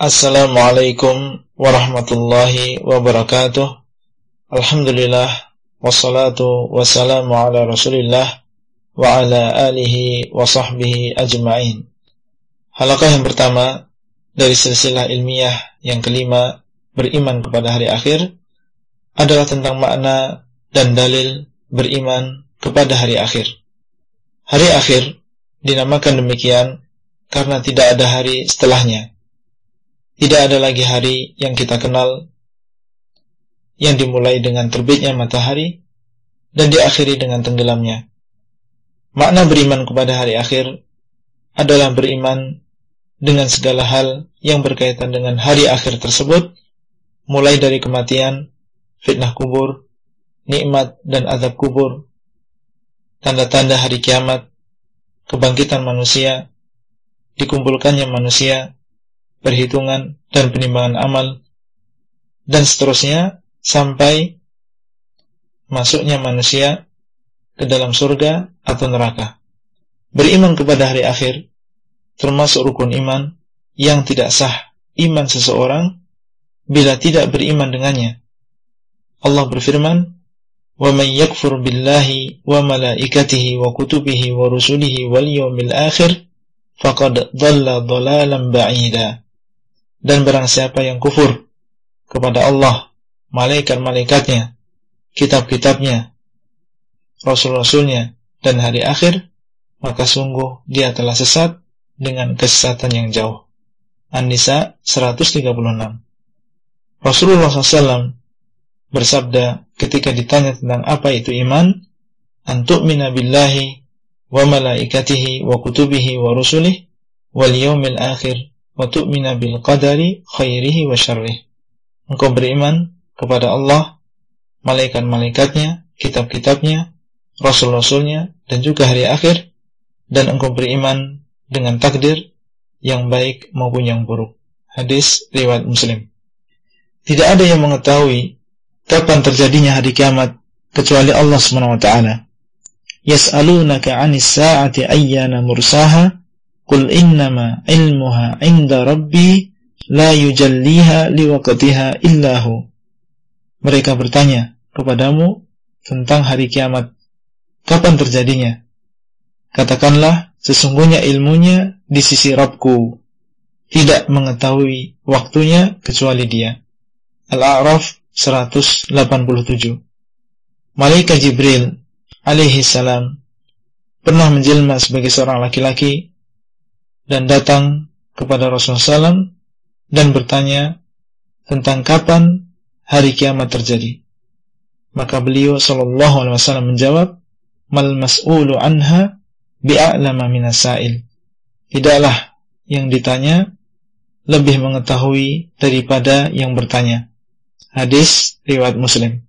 Assalamualaikum warahmatullahi wabarakatuh. Alhamdulillah wassalatu wassalamu ala Rasulillah wa ala alihi wa sahbihi ajma'in. Halakah yang pertama dari silsilah ilmiah yang kelima beriman kepada hari akhir adalah tentang makna dan dalil beriman kepada hari akhir. Hari akhir dinamakan demikian karena tidak ada hari setelahnya tidak ada lagi hari yang kita kenal yang dimulai dengan terbitnya matahari dan diakhiri dengan tenggelamnya. Makna beriman kepada hari akhir adalah beriman dengan segala hal yang berkaitan dengan hari akhir tersebut, mulai dari kematian, fitnah kubur, nikmat dan azab kubur, tanda-tanda hari kiamat, kebangkitan manusia, dikumpulkannya manusia, perhitungan dan penimbangan amal dan seterusnya sampai masuknya manusia ke dalam surga atau neraka. Beriman kepada hari akhir termasuk rukun iman yang tidak sah iman seseorang bila tidak beriman dengannya. Allah berfirman, وَمَنْ يَكْفُرْ بِاللَّهِ وَمَلَائِكَتِهِ وَكُتُبِهِ وَرُسُلِهِ وَالْيَوْمِ الْآخِرِ فَقَدْ ضَلَّ ضَلَالًا بَعِيدًا dan barang siapa yang kufur kepada Allah, malaikat-malaikatnya, kitab-kitabnya, rasul-rasulnya, dan hari akhir, maka sungguh dia telah sesat dengan kesesatan yang jauh. An-Nisa 136 Rasulullah SAW bersabda ketika ditanya tentang apa itu iman, antu'mina billahi wa malaikatihi wa kutubihi wa rusulih wal yawmil akhir wa tu'mina bil qadari khairihi wa. Engkau beriman kepada Allah, malaikat-malaikatnya, kitab-kitabnya, rasul-rasulnya, dan juga hari akhir, dan engkau beriman dengan takdir yang baik maupun yang buruk. Hadis riwayat Muslim. Tidak ada yang mengetahui kapan terjadinya hari kiamat kecuali Allah Subhanahu wa taala. Yas'alunaka 'anis sa'ati ayyana mursaha Qul innama ilmuha inda rabbi la yujalliha liwaqtiha illahu. Mereka bertanya kepadamu tentang hari kiamat. Kapan terjadinya? Katakanlah, sesungguhnya ilmunya di sisi Rabbku. Tidak mengetahui waktunya kecuali dia. Al-A'raf 187 Malaikat Jibril alaihi salam pernah menjelma sebagai seorang laki-laki dan datang kepada Rasulullah SAW dan bertanya tentang kapan hari kiamat terjadi. Maka beliau Shallallahu Alaihi Wasallam menjawab, "Mal mas'ulu anha bi'a'lama minasail." Tidaklah yang ditanya lebih mengetahui daripada yang bertanya. Hadis riwayat Muslim.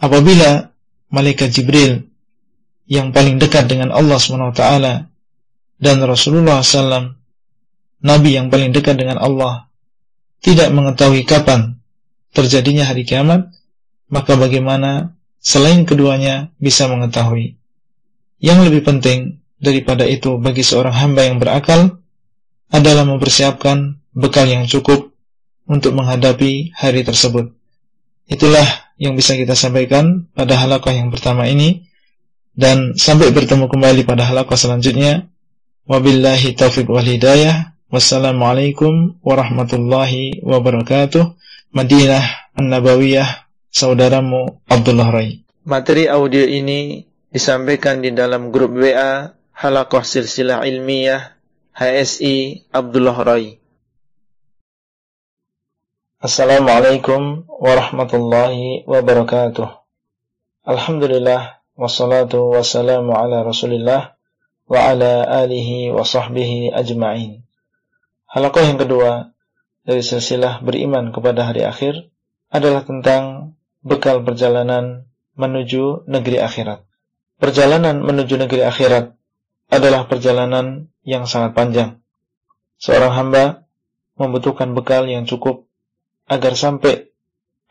Apabila malaikat Jibril yang paling dekat dengan Allah SWT dan Rasulullah SAW, Nabi yang paling dekat dengan Allah, tidak mengetahui kapan terjadinya hari kiamat, maka bagaimana selain keduanya bisa mengetahui? Yang lebih penting daripada itu bagi seorang hamba yang berakal adalah mempersiapkan bekal yang cukup untuk menghadapi hari tersebut. Itulah yang bisa kita sampaikan pada halakah yang pertama ini dan sampai bertemu kembali pada halakah selanjutnya. Wabillahi taufiq wal hidayah. Wassalamualaikum warahmatullahi wabarakatuh. Madinah An-Nabawiyah, saudaramu Abdullah Rai. Materi audio ini disampaikan di dalam grup WA Halakoh Silsilah Ilmiah HSI Abdullah Rai. Assalamualaikum warahmatullahi wabarakatuh. Alhamdulillah wassalatu wassalamu ala Rasulillah ala alihi wa sahbihi ajma'in. Halaqah yang kedua dari silsilah beriman kepada hari akhir adalah tentang bekal perjalanan menuju negeri akhirat. Perjalanan menuju negeri akhirat adalah perjalanan yang sangat panjang. Seorang hamba membutuhkan bekal yang cukup agar sampai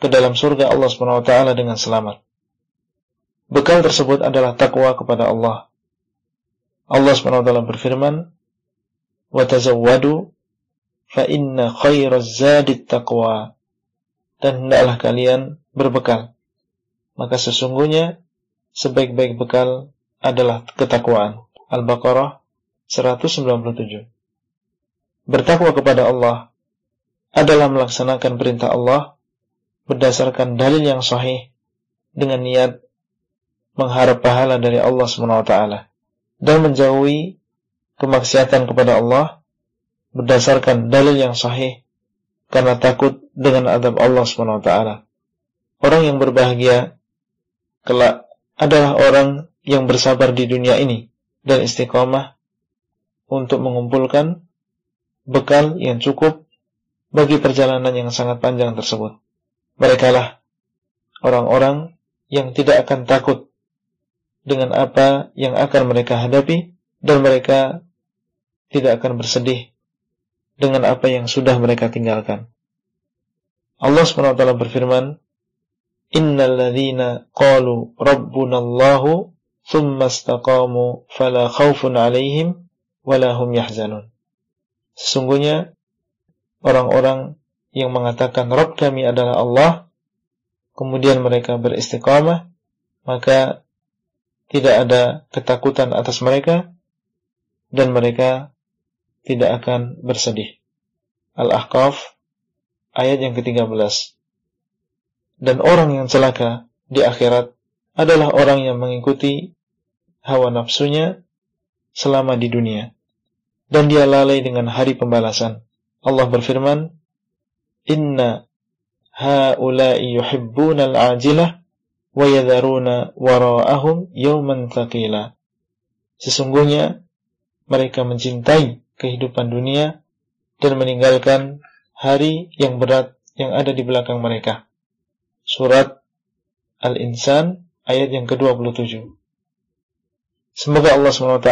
ke dalam surga Allah SWT dengan selamat. Bekal tersebut adalah takwa kepada Allah Allah SWT berfirman, "Wa fa inna khairaz zadit taqwa. Dan hendaklah kalian berbekal. Maka sesungguhnya sebaik-baik bekal adalah ketakwaan. Al-Baqarah 197. Bertakwa kepada Allah adalah melaksanakan perintah Allah berdasarkan dalil yang sahih dengan niat mengharap pahala dari Allah SWT dan menjauhi kemaksiatan kepada Allah berdasarkan dalil yang sahih karena takut dengan adab Allah SWT. Orang yang berbahagia kelak adalah orang yang bersabar di dunia ini dan istiqamah untuk mengumpulkan bekal yang cukup bagi perjalanan yang sangat panjang tersebut. Mereka lah orang-orang yang tidak akan takut dengan apa yang akan mereka hadapi dan mereka tidak akan bersedih dengan apa yang sudah mereka tinggalkan. Allah SWT berfirman, Innal ladhina qalu rabbuna Allahu thumma istaqamu fala khawfun alaihim wala hum yahzanun. Sesungguhnya orang-orang yang mengatakan Rabb kami adalah Allah kemudian mereka beristiqamah maka tidak ada ketakutan atas mereka dan mereka tidak akan bersedih. Al-Ahqaf ayat yang ke-13. Dan orang yang celaka di akhirat adalah orang yang mengikuti hawa nafsunya selama di dunia. Dan dia lalai dengan hari pembalasan. Allah berfirman, Inna haulai yuhibbuna al-ajilah yadharuna wara'ahum yawman thaqila. Sesungguhnya mereka mencintai kehidupan dunia dan meninggalkan hari yang berat yang ada di belakang mereka. Surat Al-Insan ayat yang ke-27. Semoga Allah SWT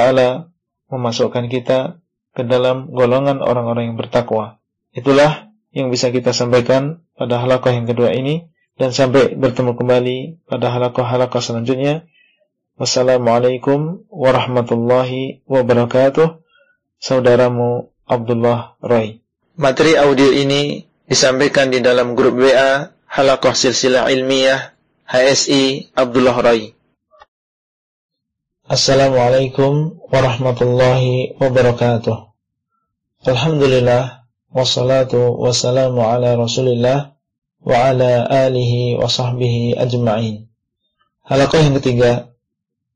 memasukkan kita ke dalam golongan orang-orang yang bertakwa. Itulah yang bisa kita sampaikan pada halakoh yang kedua ini dan sampai bertemu kembali pada halakoh-halakoh selanjutnya. Wassalamualaikum warahmatullahi wabarakatuh saudaramu Abdullah Roy. Materi audio ini disampaikan di dalam grup WA Halakoh Silsilah Ilmiah HSI Abdullah Roy. Assalamualaikum warahmatullahi wabarakatuh. Alhamdulillah wassalatu wassalamu ala Rasulillah wa ala alihi wa sahbihi ajma'in. Halakoh yang ketiga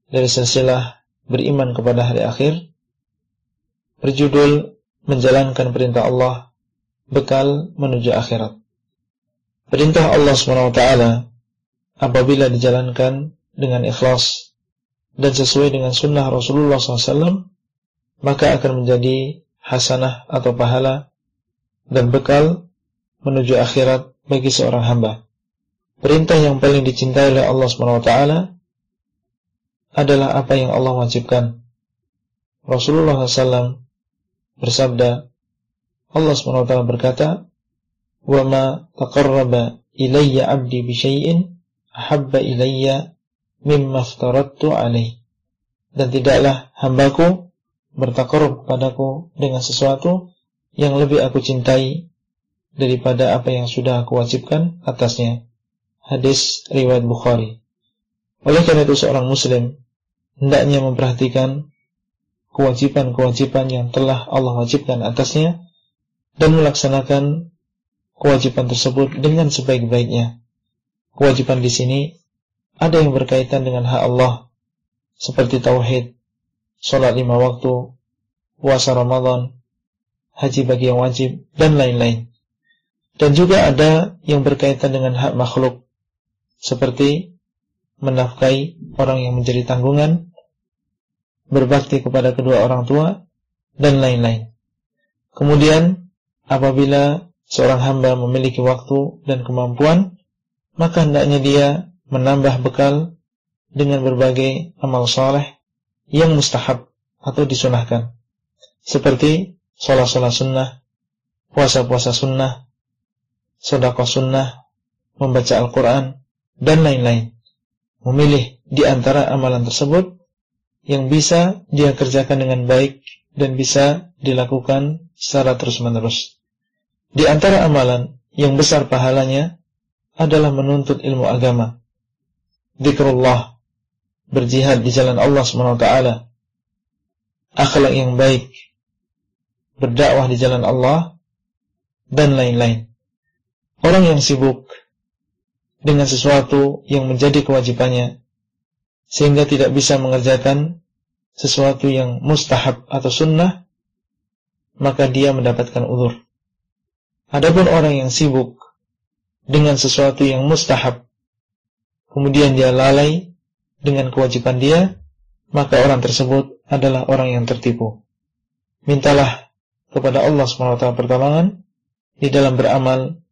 dari silsilah beriman kepada hari akhir berjudul menjalankan perintah Allah bekal menuju akhirat. Perintah Allah SWT apabila dijalankan dengan ikhlas dan sesuai dengan sunnah Rasulullah SAW maka akan menjadi hasanah atau pahala dan bekal menuju akhirat bagi seorang hamba. Perintah yang paling dicintai oleh Allah SWT adalah apa yang Allah wajibkan. Rasulullah SAW bersabda Allah SWT berkata ma taqarraba ilayya 'abdi bi syai'in ahabba ilayya alaih dan tidaklah hambaku bertakarub padaku dengan sesuatu yang lebih aku cintai daripada apa yang sudah aku wajibkan atasnya. Hadis riwayat Bukhari. Oleh karena itu seorang muslim hendaknya memperhatikan kewajiban-kewajiban yang telah Allah wajibkan atasnya dan melaksanakan kewajiban tersebut dengan sebaik-baiknya. Kewajiban di sini ada yang berkaitan dengan hak Allah seperti tauhid, sholat lima waktu, puasa Ramadan, haji bagi yang wajib dan lain-lain. Dan juga ada yang berkaitan dengan hak makhluk seperti menafkahi orang yang menjadi tanggungan berbakti kepada kedua orang tua, dan lain-lain. Kemudian, apabila seorang hamba memiliki waktu dan kemampuan, maka hendaknya dia menambah bekal dengan berbagai amal soleh yang mustahab atau disunahkan. Seperti sholat-sholat sunnah, puasa-puasa sunnah, sodakoh sunnah, membaca Al-Quran, dan lain-lain. Memilih di antara amalan tersebut yang bisa dia kerjakan dengan baik dan bisa dilakukan secara terus-menerus. Di antara amalan yang besar pahalanya adalah menuntut ilmu agama. Zikrullah, berjihad di jalan Allah SWT, akhlak yang baik, berdakwah di jalan Allah, dan lain-lain. Orang yang sibuk dengan sesuatu yang menjadi kewajibannya, sehingga tidak bisa mengerjakan sesuatu yang mustahab atau sunnah, maka dia mendapatkan uzur. Adapun orang yang sibuk dengan sesuatu yang mustahab, kemudian dia lalai dengan kewajiban dia, maka orang tersebut adalah orang yang tertipu. Mintalah kepada Allah SWT pertolongan di dalam beramal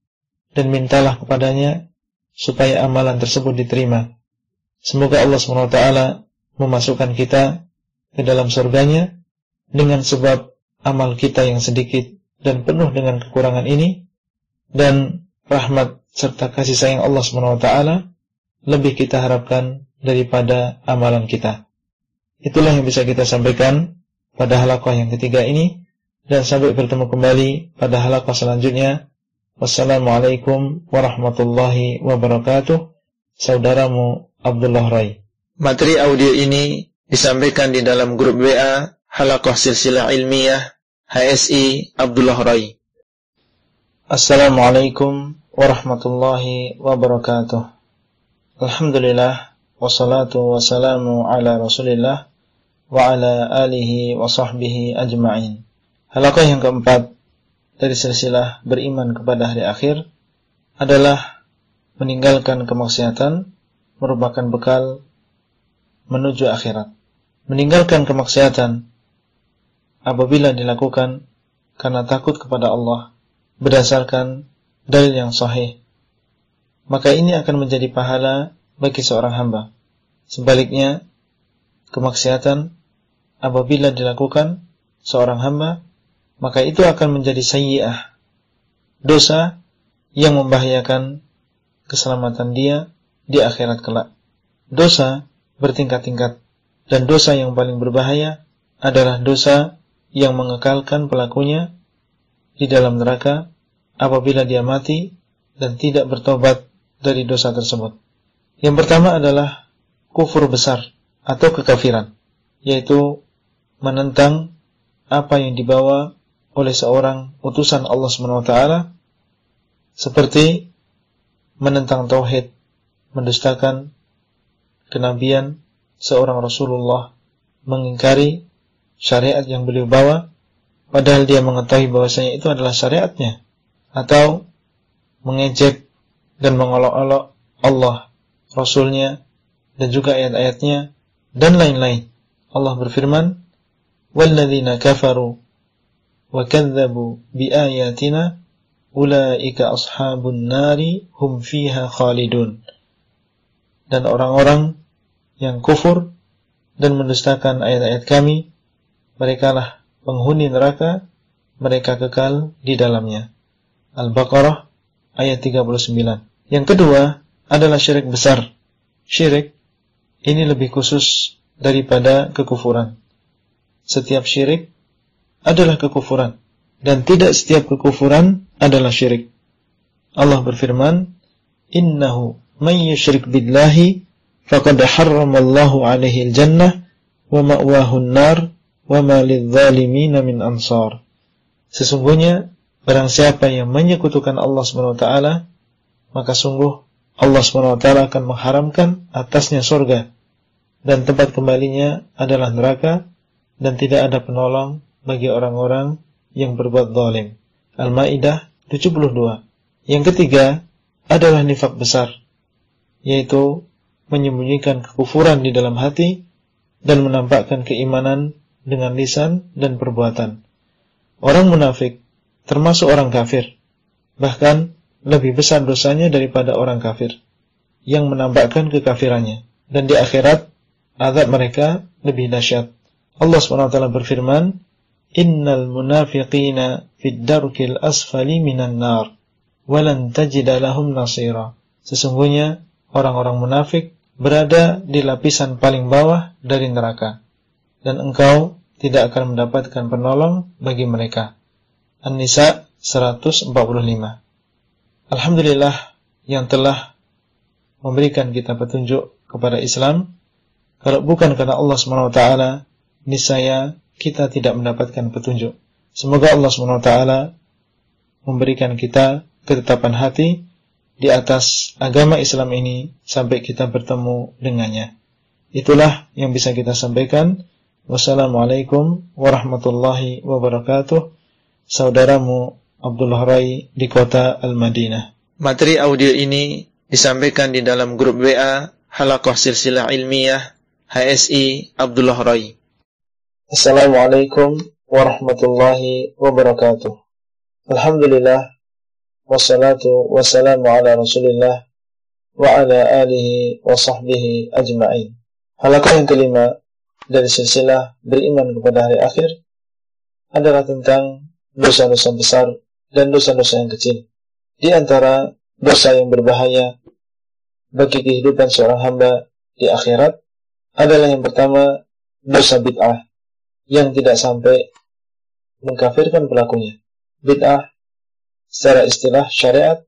dan mintalah kepadanya supaya amalan tersebut diterima. Semoga Allah SWT memasukkan kita ke dalam surganya dengan sebab amal kita yang sedikit dan penuh dengan kekurangan ini dan rahmat serta kasih sayang Allah SWT lebih kita harapkan daripada amalan kita. Itulah yang bisa kita sampaikan pada halakoh yang ketiga ini dan sampai bertemu kembali pada halakoh selanjutnya. Wassalamualaikum warahmatullahi wabarakatuh. Saudaramu Abdullah Rai. Materi audio ini disampaikan di dalam grup WA Halakoh Silsilah Ilmiah HSI Abdullah Rai. Assalamualaikum warahmatullahi wabarakatuh. Alhamdulillah wassalatu wassalamu ala Rasulillah wa ala alihi wa sahbihi ajma'in. Halakoh yang keempat dari silsilah beriman kepada hari akhir adalah meninggalkan kemaksiatan merupakan bekal menuju akhirat. Meninggalkan kemaksiatan apabila dilakukan karena takut kepada Allah berdasarkan dalil yang sahih maka ini akan menjadi pahala bagi seorang hamba. Sebaliknya kemaksiatan apabila dilakukan seorang hamba maka itu akan menjadi sayyi'ah. Dosa yang membahayakan keselamatan dia di akhirat kelak. Dosa bertingkat-tingkat. Dan dosa yang paling berbahaya adalah dosa yang mengekalkan pelakunya di dalam neraka apabila dia mati dan tidak bertobat dari dosa tersebut. Yang pertama adalah kufur besar atau kekafiran, yaitu menentang apa yang dibawa oleh seorang utusan Allah SWT seperti menentang tauhid, mendustakan kenabian, seorang Rasulullah mengingkari syariat yang beliau bawa padahal dia mengetahui bahwasanya itu adalah syariatnya atau mengejek dan mengolok-olok Allah, Rasulnya dan juga ayat-ayatnya dan lain-lain. Allah berfirman, "Walladzina kafaru kadzdzabu biayatina ulaika ashabun nari hum fiha khalidun." Dan orang-orang yang kufur dan mendustakan ayat-ayat kami, mereka lah penghuni neraka, mereka kekal di dalamnya. Al-Baqarah ayat 39. Yang kedua adalah syirik besar. Syirik ini lebih khusus daripada kekufuran. Setiap syirik adalah kekufuran dan tidak setiap kekufuran adalah syirik. Allah berfirman, "Innahu man yusyrik billahi faqad harramallahu alaihi al-jannah wa ma'wahu an-nar wa ma lidh-dhalimin min ansar. Sesungguhnya barang siapa yang menyekutukan Allah Subhanahu wa taala maka sungguh Allah Subhanahu wa taala akan mengharamkan atasnya surga dan tempat kembalinya adalah neraka dan tidak ada penolong bagi orang-orang yang berbuat zalim. Al-Maidah 72. Yang ketiga adalah nifak besar yaitu menyembunyikan kekufuran di dalam hati dan menampakkan keimanan dengan lisan dan perbuatan. Orang munafik termasuk orang kafir, bahkan lebih besar dosanya daripada orang kafir yang menampakkan kekafirannya dan di akhirat azab mereka lebih dahsyat. Allah SWT berfirman, "Innal munafiqina fid darkil asfali minan nar, walan tajida lahum nasira." Sesungguhnya orang-orang munafik berada di lapisan paling bawah dari neraka dan engkau tidak akan mendapatkan penolong bagi mereka. An-Nisa 145 Alhamdulillah yang telah memberikan kita petunjuk kepada Islam kalau bukan karena Allah SWT niscaya kita tidak mendapatkan petunjuk semoga Allah SWT memberikan kita ketetapan hati di atas agama Islam ini sampai kita bertemu dengannya itulah yang bisa kita sampaikan Wassalamualaikum warahmatullahi wabarakatuh. Saudaramu Abdullah Rai di kota Al-Madinah. Materi audio ini disampaikan di dalam grup WA Halakoh Silsilah Ilmiah HSI Abdullah Rai. Assalamualaikum warahmatullahi wabarakatuh. Alhamdulillah wassalatu wassalamu ala Rasulillah wa ala alihi wa sahbihi ajma'in. Halakoh yang kelima dari silsilah beriman kepada hari akhir adalah tentang dosa-dosa besar dan dosa-dosa yang kecil. Di antara dosa yang berbahaya bagi kehidupan seorang hamba di akhirat adalah yang pertama dosa bid'ah yang tidak sampai mengkafirkan pelakunya. Bid'ah secara istilah syariat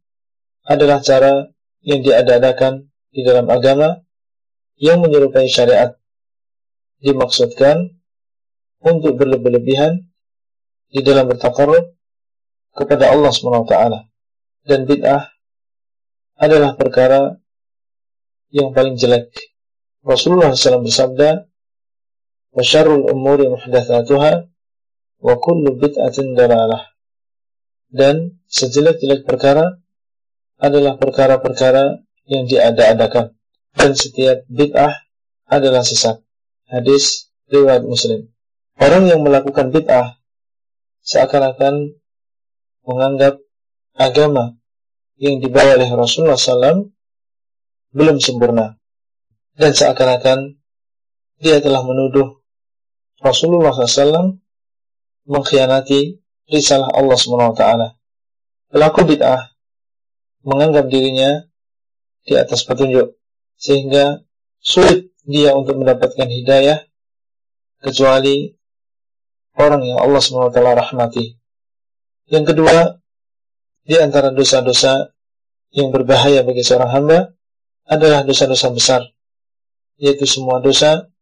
adalah cara yang diadakan di dalam agama yang menyerupai syariat dimaksudkan untuk berlebih-lebihan di dalam bertakarrub kepada Allah SWT dan bid'ah adalah perkara yang paling jelek. Rasulullah SAW bersabda, "Wasyarrul umuri muhdatsatuha wa kullu bid'atin dalalah." Dan sejelek-jelek perkara adalah perkara-perkara yang diada-adakan dan setiap bid'ah adalah sesat. Hadis riwayat Muslim. Orang yang melakukan bid'ah seakan-akan menganggap agama yang dibawa oleh Rasulullah SAW belum sempurna dan seakan-akan dia telah menuduh Rasulullah SAW mengkhianati risalah Allah SWT. Pelaku bid'ah menganggap dirinya di atas petunjuk sehingga sulit dia untuk mendapatkan hidayah kecuali orang yang Allah SWT rahmati. Yang kedua, di antara dosa-dosa yang berbahaya bagi seorang hamba adalah dosa-dosa besar, yaitu semua dosa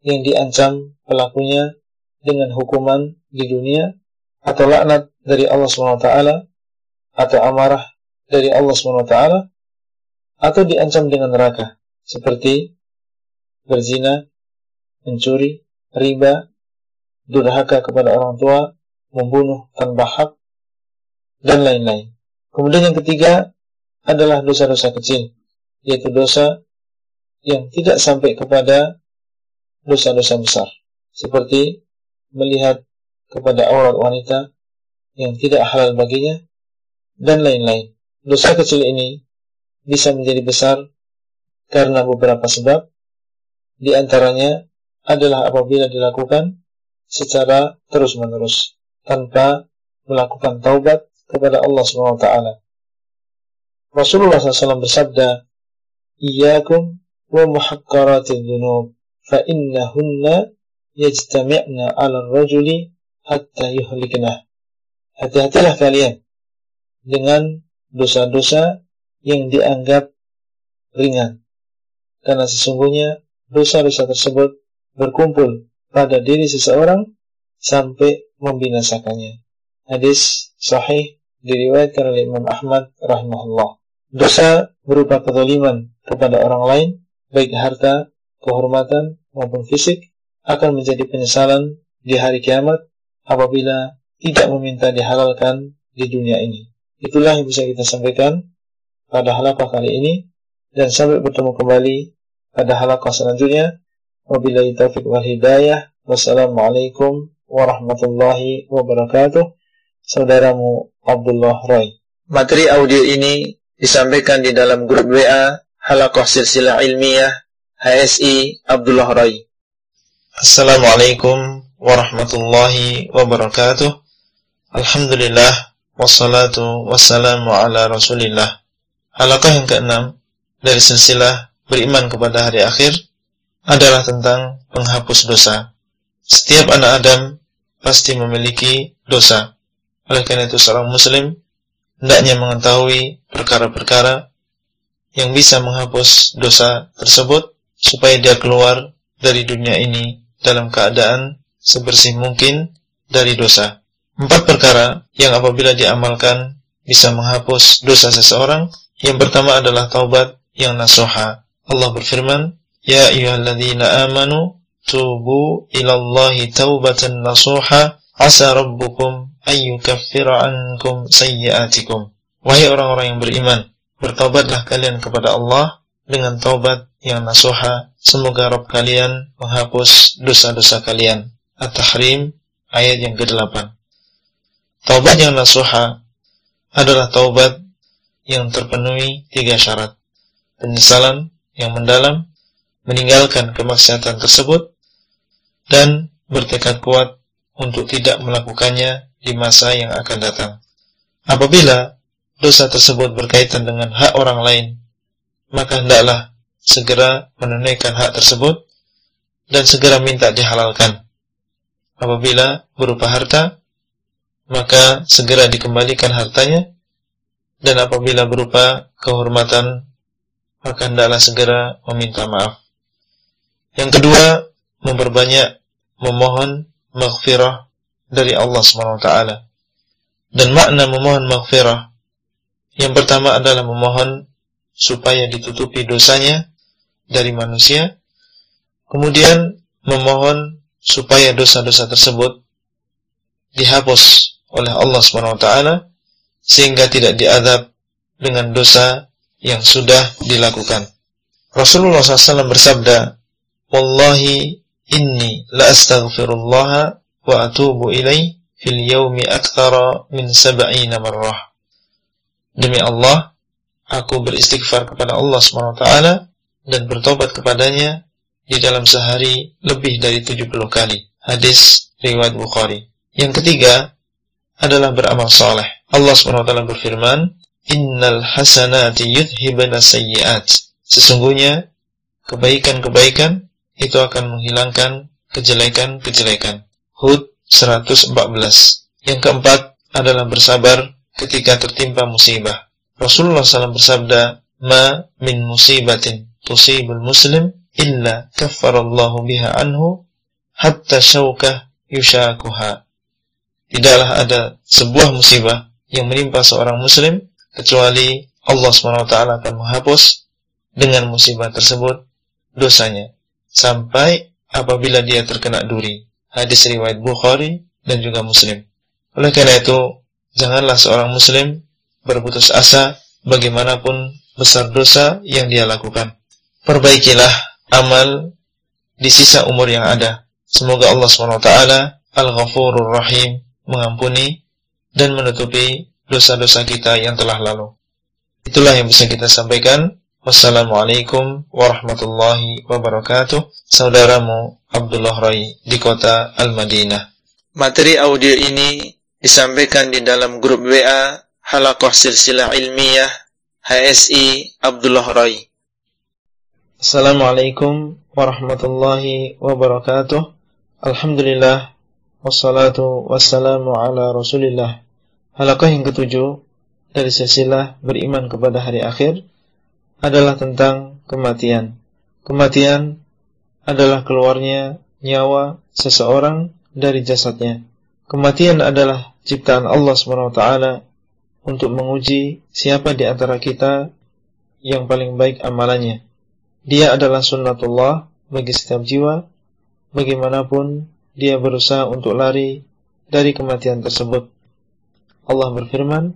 yang diancam pelakunya dengan hukuman di dunia atau laknat dari Allah SWT atau amarah dari Allah SWT atau diancam dengan neraka seperti berzina, mencuri, riba, durhaka kepada orang tua, membunuh tanpa hak, dan lain-lain. Kemudian yang ketiga adalah dosa-dosa kecil, yaitu dosa yang tidak sampai kepada dosa-dosa besar, seperti melihat kepada aurat wanita yang tidak halal baginya, dan lain-lain. Dosa kecil ini bisa menjadi besar karena beberapa sebab, di antaranya adalah apabila dilakukan secara terus-menerus tanpa melakukan taubat kepada Allah SWT. Rasulullah SAW bersabda, "Iyyakum wa muhaqqaratil dzunub, fa yajtami'na 'ala ar-rajuli hatta yuhliknah." Hati-hatilah kalian dengan dosa-dosa yang dianggap ringan. Karena sesungguhnya dosa-dosa tersebut berkumpul pada diri seseorang sampai membinasakannya. Hadis sahih diriwayatkan oleh Imam Ahmad rahimahullah. Dosa berupa kezaliman kepada orang lain, baik harta, kehormatan maupun fisik, akan menjadi penyesalan di hari kiamat apabila tidak meminta dihalalkan di dunia ini. Itulah yang bisa kita sampaikan pada halaqah kali ini dan sampai bertemu kembali pada halaqah selanjutnya. Wabillahi taufiq wal hidayah. Wassalamualaikum warahmatullahi wabarakatuh. Saudaramu Abdullah Roy. Materi audio ini disampaikan di dalam grup WA Halaqah Silsilah Ilmiah HSI Abdullah Roy. Assalamualaikum warahmatullahi wabarakatuh. Alhamdulillah wassalatu wassalamu ala Rasulillah. Halaqah yang keenam dari silsilah beriman kepada hari akhir adalah tentang penghapus dosa. Setiap anak Adam pasti memiliki dosa. Oleh karena itu seorang muslim hendaknya mengetahui perkara-perkara yang bisa menghapus dosa tersebut supaya dia keluar dari dunia ini dalam keadaan sebersih mungkin dari dosa. Empat perkara yang apabila diamalkan bisa menghapus dosa seseorang. Yang pertama adalah taubat yang nasuha. Allah berfirman, Ya ayyuhalladzina amanu tubu ilallahi taubatan nasuha asa rabbukum ayyukaffira ankum sayyiatikum. Wahai orang-orang yang beriman, bertobatlah kalian kepada Allah dengan taubat yang nasuha. Semoga Rabb kalian menghapus dosa-dosa kalian. At-Tahrim ayat yang ke-8. Taubat yang nasuha adalah taubat yang terpenuhi tiga syarat. Penyesalan yang mendalam, meninggalkan kemaksiatan tersebut, dan bertekad kuat untuk tidak melakukannya di masa yang akan datang. Apabila dosa tersebut berkaitan dengan hak orang lain, maka hendaklah segera menunaikan hak tersebut dan segera minta dihalalkan. Apabila berupa harta, maka segera dikembalikan hartanya, dan apabila berupa kehormatan, maka hendaklah segera meminta maaf. Yang kedua, memperbanyak memohon maghfirah dari Allah SWT. Dan makna memohon maghfirah yang pertama adalah memohon supaya ditutupi dosanya dari manusia. Kemudian memohon supaya dosa-dosa tersebut dihapus oleh Allah SWT sehingga tidak diadab dengan dosa yang sudah dilakukan. Rasulullah SAW bersabda, Wallahi inni la astaghfirullah wa atubu ilaih fil yaumi akthara min sab'ina marrah. Demi Allah, aku beristighfar kepada Allah SWT dan bertobat kepadanya di dalam sehari lebih dari 70 kali. Hadis riwayat Bukhari. Yang ketiga adalah beramal soleh. Allah SWT berfirman, Innal hasanati yudhibana sayyiat. Sesungguhnya, kebaikan-kebaikan itu akan menghilangkan kejelekan-kejelekan. Hud 114. Yang keempat adalah bersabar ketika tertimpa musibah. Rasulullah SAW bersabda, "Ma min musibatin tusibul muslim illa kaffarallahu biha anhu hatta syaukah yushakuha." Tidaklah ada sebuah musibah yang menimpa seorang muslim kecuali Allah SWT akan menghapus dengan musibah tersebut dosanya sampai apabila dia terkena duri. Hadis riwayat Bukhari dan juga Muslim. Oleh karena itu, janganlah seorang Muslim berputus asa bagaimanapun besar dosa yang dia lakukan. Perbaikilah amal di sisa umur yang ada. Semoga Allah SWT Al-Ghafurur Rahim mengampuni dan menutupi dosa-dosa kita yang telah lalu. Itulah yang bisa kita sampaikan. Wassalamualaikum warahmatullahi wabarakatuh. Saudaramu Abdullah Rai di kota Al-Madinah. Materi audio ini disampaikan di dalam grup WA Halakoh Silsilah Ilmiah HSI Abdullah Rai. Assalamualaikum warahmatullahi wabarakatuh. Alhamdulillah wassalatu wassalamu ala Rasulillah. Halakoh yang ketujuh dari silsilah beriman kepada hari akhir adalah tentang kematian. Kematian adalah keluarnya nyawa seseorang dari jasadnya. Kematian adalah ciptaan Allah SWT untuk menguji siapa di antara kita yang paling baik amalannya. Dia adalah sunnatullah bagi setiap jiwa, bagaimanapun dia berusaha untuk lari dari kematian tersebut. Allah berfirman,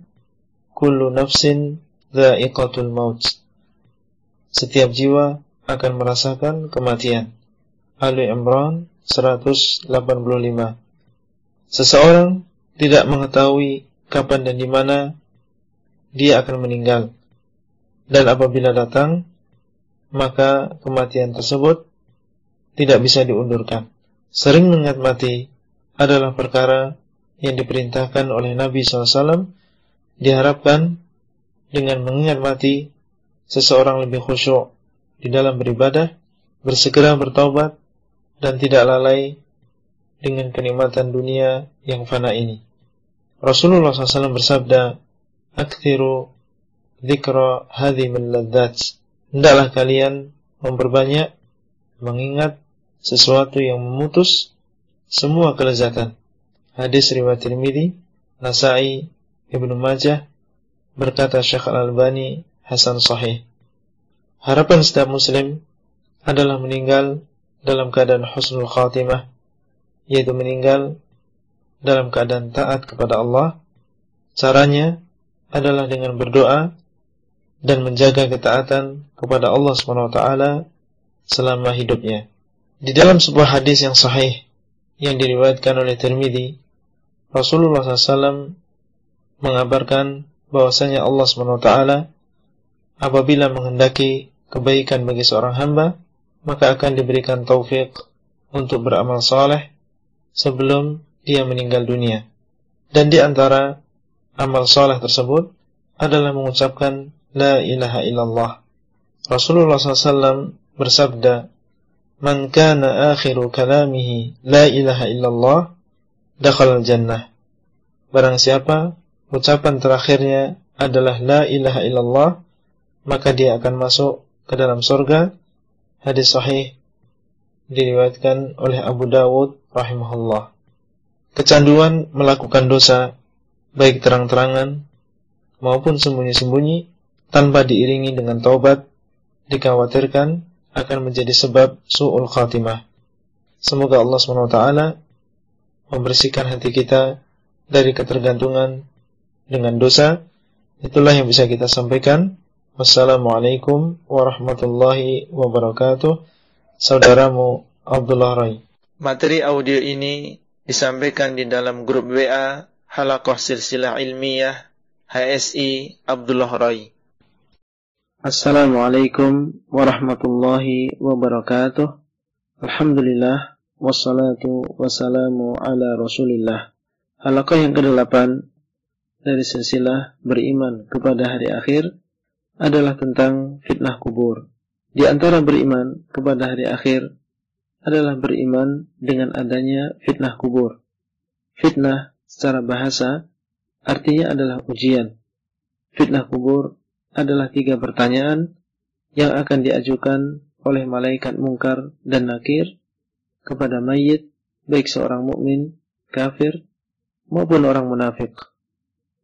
Kullu nafsin dha'iqatul maut setiap jiwa akan merasakan kematian. Ali Imran 185 Seseorang tidak mengetahui kapan dan di mana dia akan meninggal. Dan apabila datang, maka kematian tersebut tidak bisa diundurkan. Sering mengingat mati adalah perkara yang diperintahkan oleh Nabi SAW diharapkan dengan mengingat mati seseorang lebih khusyuk di dalam beribadah, bersegera bertaubat, dan tidak lalai dengan kenikmatan dunia yang fana ini. Rasulullah SAW bersabda, "Aktsiru dzikra hadhi min ladzat." Hendaklah kalian memperbanyak mengingat sesuatu yang memutus semua kelezatan. Hadis riwayat Tirmidzi, Nasai, Ibnu Majah berkata Syekh Al-Albani hasan sahih. Harapan setiap muslim adalah meninggal dalam keadaan husnul khatimah, yaitu meninggal dalam keadaan taat kepada Allah. Caranya adalah dengan berdoa dan menjaga ketaatan kepada Allah SWT selama hidupnya. Di dalam sebuah hadis yang sahih yang diriwayatkan oleh Tirmidzi, Rasulullah SAW mengabarkan bahwasanya Allah SWT apabila menghendaki kebaikan bagi seorang hamba, maka akan diberikan taufik untuk beramal saleh sebelum dia meninggal dunia. Dan di antara amal saleh tersebut adalah mengucapkan la ilaha illallah. Rasulullah SAW bersabda, "Man kana akhiru kalamihi la ilaha illallah, dakhala jannah." Barang siapa ucapan terakhirnya adalah la ilaha illallah, maka dia akan masuk ke dalam surga. Hadis sahih diriwayatkan oleh Abu Dawud rahimahullah. Kecanduan melakukan dosa baik terang-terangan maupun sembunyi-sembunyi tanpa diiringi dengan taubat dikhawatirkan akan menjadi sebab su'ul khatimah. Semoga Allah SWT membersihkan hati kita dari ketergantungan dengan dosa. Itulah yang bisa kita sampaikan. Wassalamualaikum warahmatullahi wabarakatuh. Saudaramu Abdullah Rai. Materi audio ini disampaikan di dalam grup WA Halakoh Silsilah Ilmiah HSI Abdullah Rai. Assalamualaikum warahmatullahi wabarakatuh. Alhamdulillah wassalatu wassalamu ala Rasulillah. Halaqah yang ke-8 dari silsilah beriman kepada hari akhir adalah tentang fitnah kubur. Di antara beriman kepada hari akhir adalah beriman dengan adanya fitnah kubur. Fitnah secara bahasa artinya adalah ujian. Fitnah kubur adalah tiga pertanyaan yang akan diajukan oleh malaikat mungkar dan nakir kepada mayit baik seorang mukmin, kafir maupun orang munafik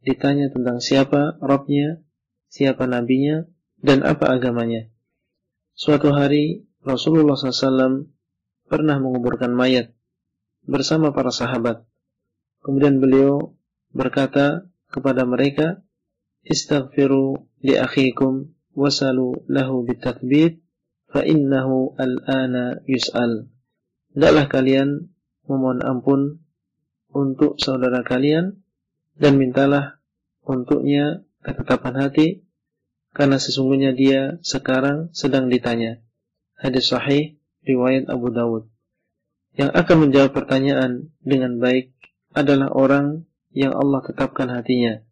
ditanya tentang siapa Robnya, siapa nabinya, dan apa agamanya. Suatu hari Rasulullah SAW pernah menguburkan mayat bersama para sahabat. Kemudian beliau berkata kepada mereka, Istaghfiru wasalu lahu bitakbid fa innahu al-ana yus'al. Hendaklah kalian memohon ampun untuk saudara kalian dan mintalah untuknya ketetapan hati karena sesungguhnya dia sekarang sedang ditanya. Hadis sahih riwayat Abu Dawud. Yang akan menjawab pertanyaan dengan baik adalah orang yang Allah tetapkan hatinya.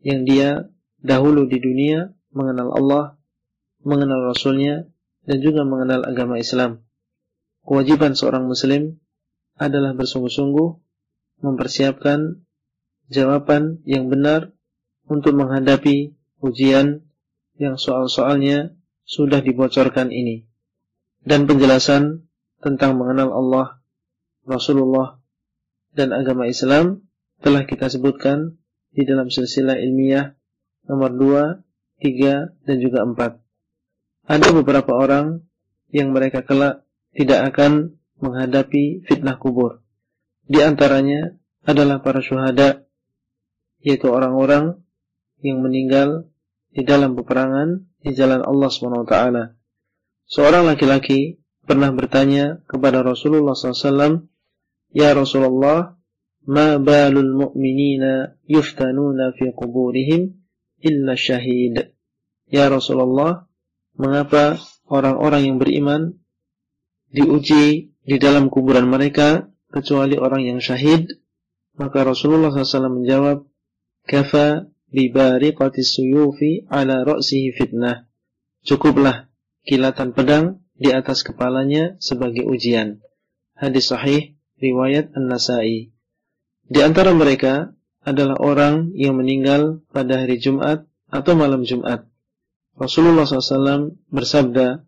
Yang dia dahulu di dunia mengenal Allah, mengenal Rasulnya, dan juga mengenal agama Islam. Kewajiban seorang Muslim adalah bersungguh-sungguh mempersiapkan jawaban yang benar untuk menghadapi ujian yang soal-soalnya sudah dibocorkan ini. Dan penjelasan tentang mengenal Allah, Rasulullah, dan agama Islam telah kita sebutkan di dalam silsilah ilmiah nomor 2, 3, dan juga 4. Ada beberapa orang yang mereka kelak tidak akan menghadapi fitnah kubur. Di antaranya adalah para syuhada yaitu orang-orang yang meninggal di dalam peperangan di jalan Allah SWT. Seorang laki-laki pernah bertanya kepada Rasulullah SAW, Ya Rasulullah, ma balul mu'minina yuftanuna fi kuburihim illa syahid. Ya Rasulullah, mengapa orang-orang yang beriman diuji di dalam kuburan mereka kecuali orang yang syahid? Maka Rasulullah SAW menjawab, kafa bibariqati suyufi ala ra'sihi fitnah. Cukuplah kilatan pedang di atas kepalanya sebagai ujian. Hadis sahih riwayat An-Nasa'i. Di antara mereka adalah orang yang meninggal pada hari Jumat atau malam Jumat. Rasulullah SAW bersabda,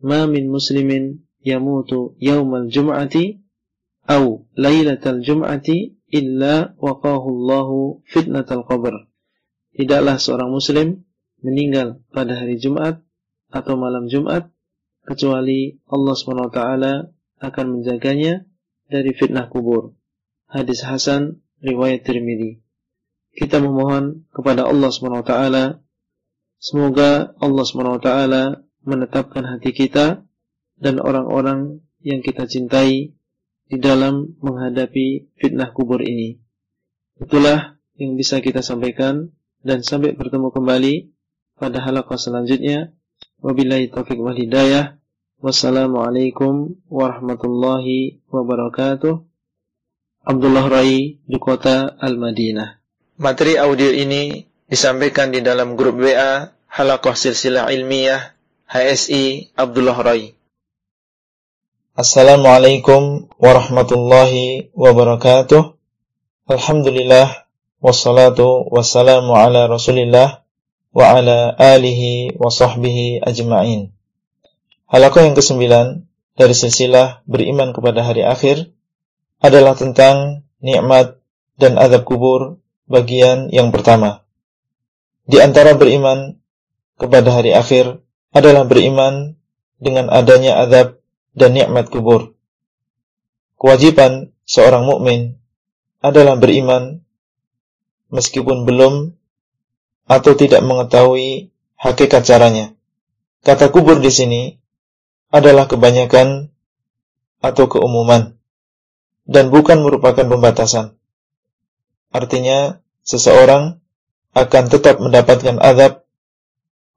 "Ma min muslimin yamutu yaumal jum'ati au lailatal jum'ati illa waqahu Allahu fitnatal qabr." Tidaklah seorang muslim meninggal pada hari Jumat atau malam Jumat kecuali Allah SWT akan menjaganya dari fitnah kubur. Hadis Hasan riwayat Tirmidzi. Kita memohon kepada Allah SWT semoga Allah SWT menetapkan hati kita dan orang-orang yang kita cintai di dalam menghadapi fitnah kubur ini. Itulah yang bisa kita sampaikan dan sampai bertemu kembali pada halaqah selanjutnya. Wabillahi taufiq wal hidayah. Wassalamualaikum warahmatullahi wabarakatuh. Abdullah Rai di kota Al-Madinah. Materi audio ini disampaikan di dalam grup WA Halakoh Silsilah Ilmiah HSI Abdullah Rai. Assalamualaikum warahmatullahi wabarakatuh. Alhamdulillah wassalatu wassalamu ala Rasulillah wa ala alihi wa sahbihi ajma'in. Halakoh yang kesembilan dari silsilah beriman kepada hari akhir adalah tentang nikmat dan azab kubur bagian yang pertama. Di antara beriman kepada hari akhir adalah beriman dengan adanya azab dan nikmat kubur. Kewajiban seorang mukmin adalah beriman meskipun belum atau tidak mengetahui hakikat caranya. Kata kubur di sini adalah kebanyakan atau keumuman dan bukan merupakan pembatasan. Artinya, seseorang akan tetap mendapatkan azab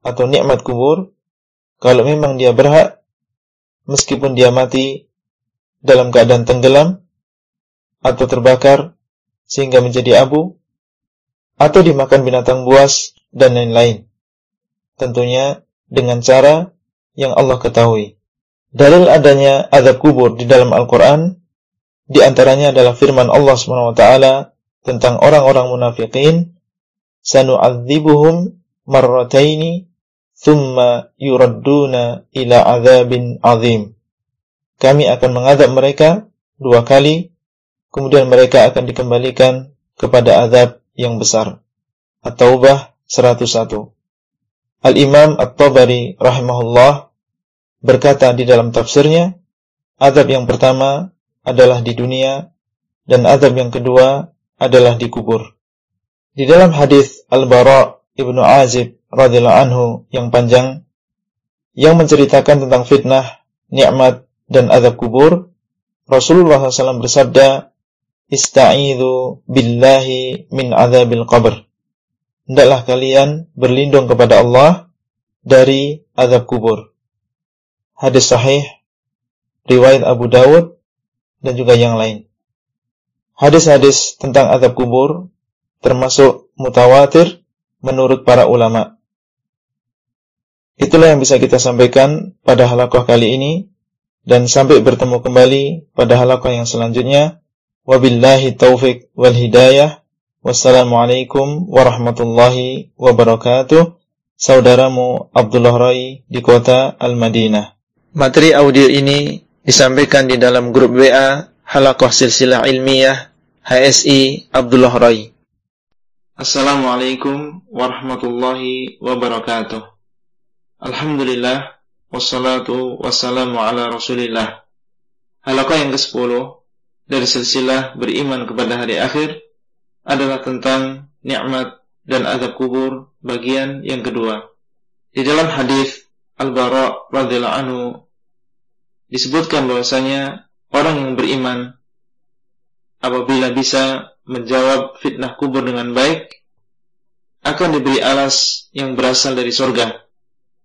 atau nikmat kubur kalau memang dia berhak meskipun dia mati dalam keadaan tenggelam atau terbakar sehingga menjadi abu atau dimakan binatang buas dan lain-lain. Tentunya dengan cara yang Allah ketahui. Dalil adanya azab kubur di dalam Al-Quran di antaranya adalah firman Allah SWT tentang orang-orang munafikin, sanu'adzibuhum marrataini thumma yuradduna ila azabin azim. Kami akan mengadab mereka dua kali, kemudian mereka akan dikembalikan kepada azab yang besar. At-Taubah 101. Al-Imam At-Tabari rahimahullah berkata di dalam tafsirnya, azab yang pertama adalah di dunia dan azab yang kedua adalah di kubur. Di dalam hadis Al-Bara Ibnu Azib radhiyallahu anhu yang panjang yang menceritakan tentang fitnah, nikmat dan azab kubur, Rasulullah SAW bersabda, "Ista'idhu billahi min azabil qabr." Hendaklah kalian berlindung kepada Allah dari azab kubur. Hadis sahih riwayat Abu Dawud dan juga yang lain. Hadis-hadis tentang azab kubur termasuk mutawatir menurut para ulama. Itulah yang bisa kita sampaikan pada halakoh kali ini dan sampai bertemu kembali pada halakoh yang selanjutnya. Wabillahi taufik wal hidayah. Wassalamualaikum warahmatullahi wabarakatuh. Saudaramu Abdullah Rai di kota Al-Madinah. Materi audio ini disampaikan di dalam grup WA Halakoh Silsilah Ilmiah HSI Abdullah Rai. Assalamualaikum warahmatullahi wabarakatuh. Alhamdulillah wassalatu wassalamu ala Rasulillah. Halakoh yang ke-10 dari silsilah beriman kepada hari akhir adalah tentang nikmat dan azab kubur bagian yang kedua. Di dalam hadis Al-Bara radhiyallahu anhu disebutkan bahwasanya orang yang beriman apabila bisa menjawab fitnah kubur dengan baik akan diberi alas yang berasal dari sorga.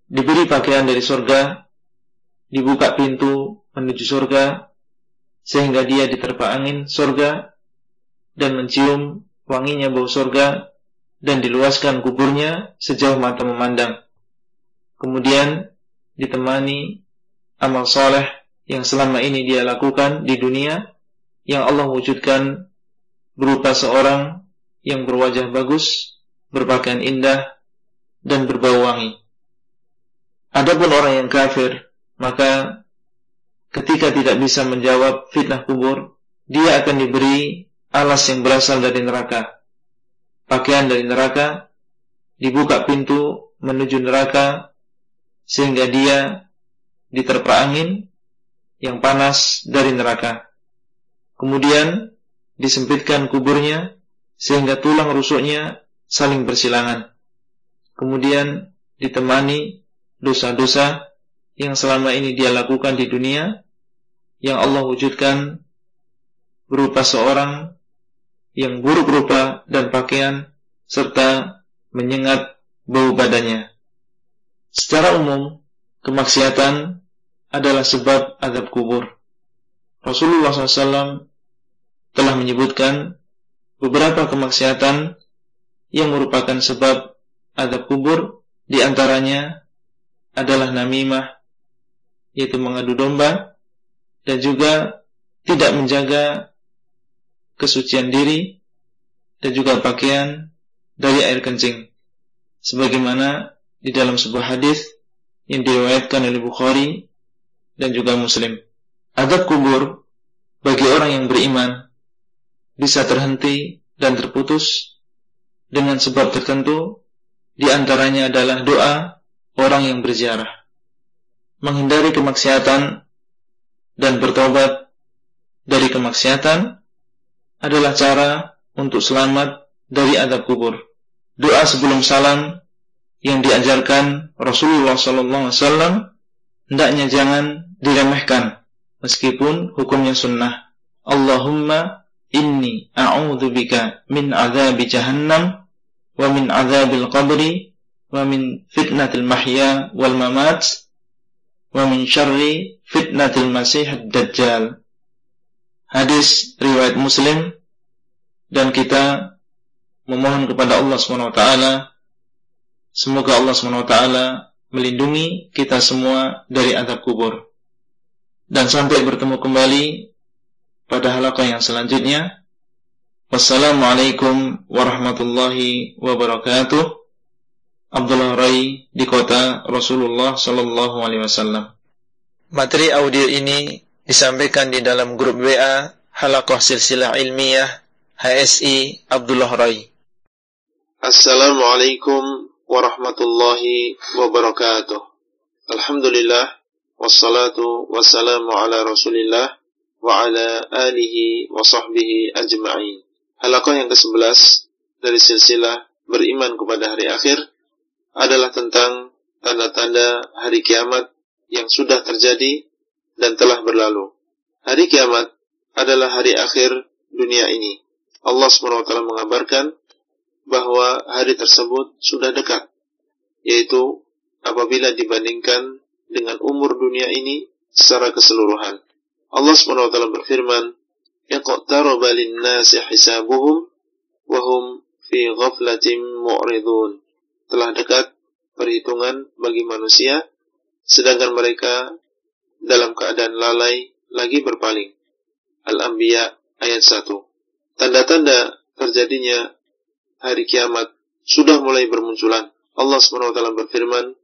Diberi pakaian dari sorga dibuka pintu menuju sorga sehingga dia diterpa angin sorga dan mencium wanginya bau sorga dan diluaskan kuburnya sejauh mata memandang. Kemudian ditemani amal soleh yang selama ini dia lakukan di dunia yang Allah wujudkan berupa seorang yang berwajah bagus, berpakaian indah, dan berbau wangi. Adapun orang yang kafir, maka ketika tidak bisa menjawab fitnah kubur, dia akan diberi alas yang berasal dari neraka. Pakaian dari neraka, dibuka pintu menuju neraka, sehingga dia diterpa angin yang panas dari neraka. Kemudian disempitkan kuburnya sehingga tulang rusuknya saling bersilangan. Kemudian ditemani dosa-dosa yang selama ini dia lakukan di dunia yang Allah wujudkan berupa seorang yang buruk rupa dan pakaian serta menyengat bau badannya. Secara umum, kemaksiatan adalah sebab azab kubur. Rasulullah SAW telah menyebutkan beberapa kemaksiatan yang merupakan sebab adab kubur di antaranya adalah namimah yaitu mengadu domba dan juga tidak menjaga kesucian diri dan juga pakaian dari air kencing sebagaimana di dalam sebuah hadis yang diriwayatkan oleh Bukhari dan juga Muslim. Adab kubur bagi orang yang beriman bisa terhenti dan terputus dengan sebab tertentu di antaranya adalah doa orang yang berziarah menghindari kemaksiatan dan bertobat dari kemaksiatan adalah cara untuk selamat dari adab kubur. Doa sebelum salam yang diajarkan Rasulullah SAW hendaknya jangan diremehkan meskipun hukumnya sunnah. Allahumma inni a'udzu bika min adzabi jahannam wa min adzabil qabri wa min fitnatil mahya wal mamat wa min syarri fitnatil masih dajjal hadis riwayat muslim dan kita memohon kepada Allah SWT semoga Allah SWT melindungi kita semua dari azab kubur dan sampai bertemu kembali pada halaqah yang selanjutnya. Wassalamualaikum warahmatullahi wabarakatuh. Abdullah Rai di kota Rasulullah sallallahu alaihi wasallam. Materi audio ini disampaikan di dalam grup WA Halaqah Silsilah Ilmiah HSI Abdullah Rai. Assalamualaikum warahmatullahi wabarakatuh. Alhamdulillah wassalatu wassalamu ala Rasulillah wa ala alihi wa sahbihi ajma'in. Halaqah yang ke-11 dari silsilah beriman kepada hari akhir adalah tentang tanda-tanda hari kiamat yang sudah terjadi dan telah berlalu. Hari kiamat adalah hari akhir dunia ini. Allah SWT mengabarkan bahwa hari tersebut sudah dekat, yaitu apabila dibandingkan dengan umur dunia ini secara keseluruhan. Allah SWT berfirman, "Iqtaraba lin-nasi hisabuhum wa hum fi ghaflatin mu'ridun." Telah dekat perhitungan bagi manusia sedangkan mereka dalam keadaan lalai lagi berpaling. Al-Anbiya ayat 1. Tanda-tanda terjadinya hari kiamat sudah mulai bermunculan. Allah SWT berfirman,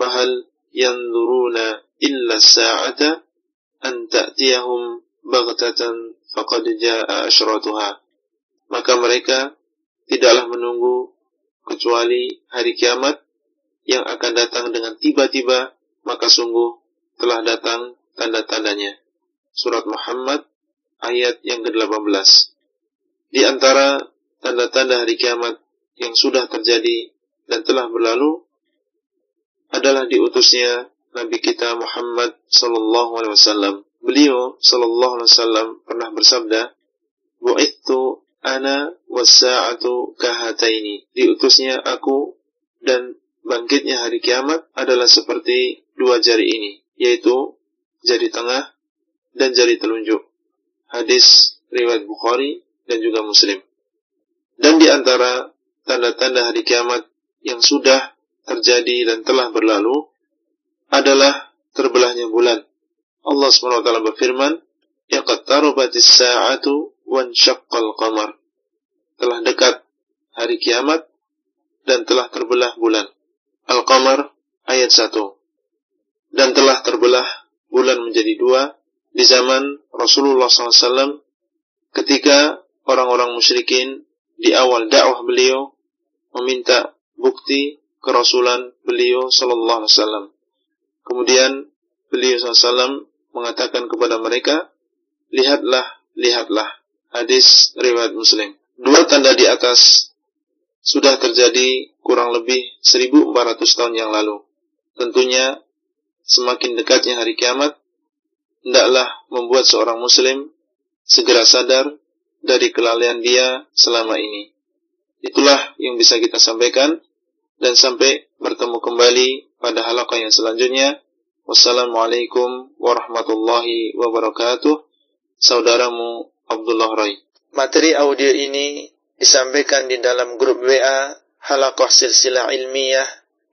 "Fahal yanzuruna illa sa'ata an ta'tiyahum baghtatan faqad jaa asyratuha. Maka mereka tidaklah menunggu kecuali hari kiamat yang akan datang dengan tiba-tiba, maka sungguh telah datang tanda-tandanya. Surat Muhammad ayat yang ke-18. Di antara tanda-tanda hari kiamat yang sudah terjadi dan telah berlalu adalah diutusnya Nabi kita Muhammad sallallahu alaihi wasallam. Beliau sallallahu alaihi wasallam pernah bersabda, "Bu'ittu ana wasa'atu kahataini." Diutusnya aku dan bangkitnya hari kiamat adalah seperti dua jari ini, yaitu jari tengah dan jari telunjuk. Hadis riwayat Bukhari dan juga Muslim. Dan di antara tanda-tanda hari kiamat yang sudah terjadi dan telah berlalu adalah terbelahnya bulan. Allah SWT berfirman, "Yaqattarubatis sa'atu wan syaqqal qamar." Telah dekat hari kiamat dan telah terbelah bulan. Al-Qamar ayat 1. Dan telah terbelah bulan menjadi dua di zaman Rasulullah SAW ketika orang-orang musyrikin di awal dakwah beliau meminta bukti kerasulan beliau sallallahu alaihi wasallam. Kemudian beliau SAW mengatakan kepada mereka, lihatlah, lihatlah. Hadis riwayat Muslim. Dua tanda di atas sudah terjadi kurang lebih 1400 tahun yang lalu. Tentunya semakin dekatnya hari kiamat, hendaklah membuat seorang muslim segera sadar dari kelalaian dia selama ini. Itulah yang bisa kita sampaikan dan sampai bertemu kembali pada halaqah yang selanjutnya. Wassalamualaikum warahmatullahi wabarakatuh. Saudaramu Abdullah Rai. Materi audio ini disampaikan di dalam grup WA Halakoh Silsilah Ilmiah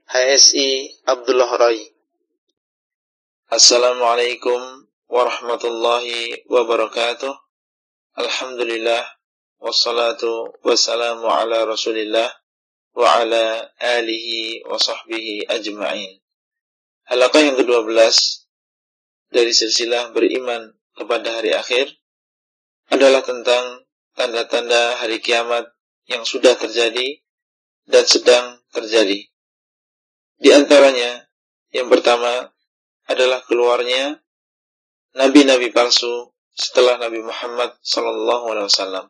HSI Abdullah Rai. Assalamualaikum warahmatullahi wabarakatuh. Alhamdulillah wassalatu wassalamu ala Rasulillah wa ala alihi wa sahbihi ajma'in. Halaqah yang ke-12 dari silsilah beriman kepada hari akhir adalah tentang tanda-tanda hari kiamat yang sudah terjadi dan sedang terjadi. Di antaranya, yang pertama adalah keluarnya nabi-nabi palsu setelah Nabi Muhammad wasallam.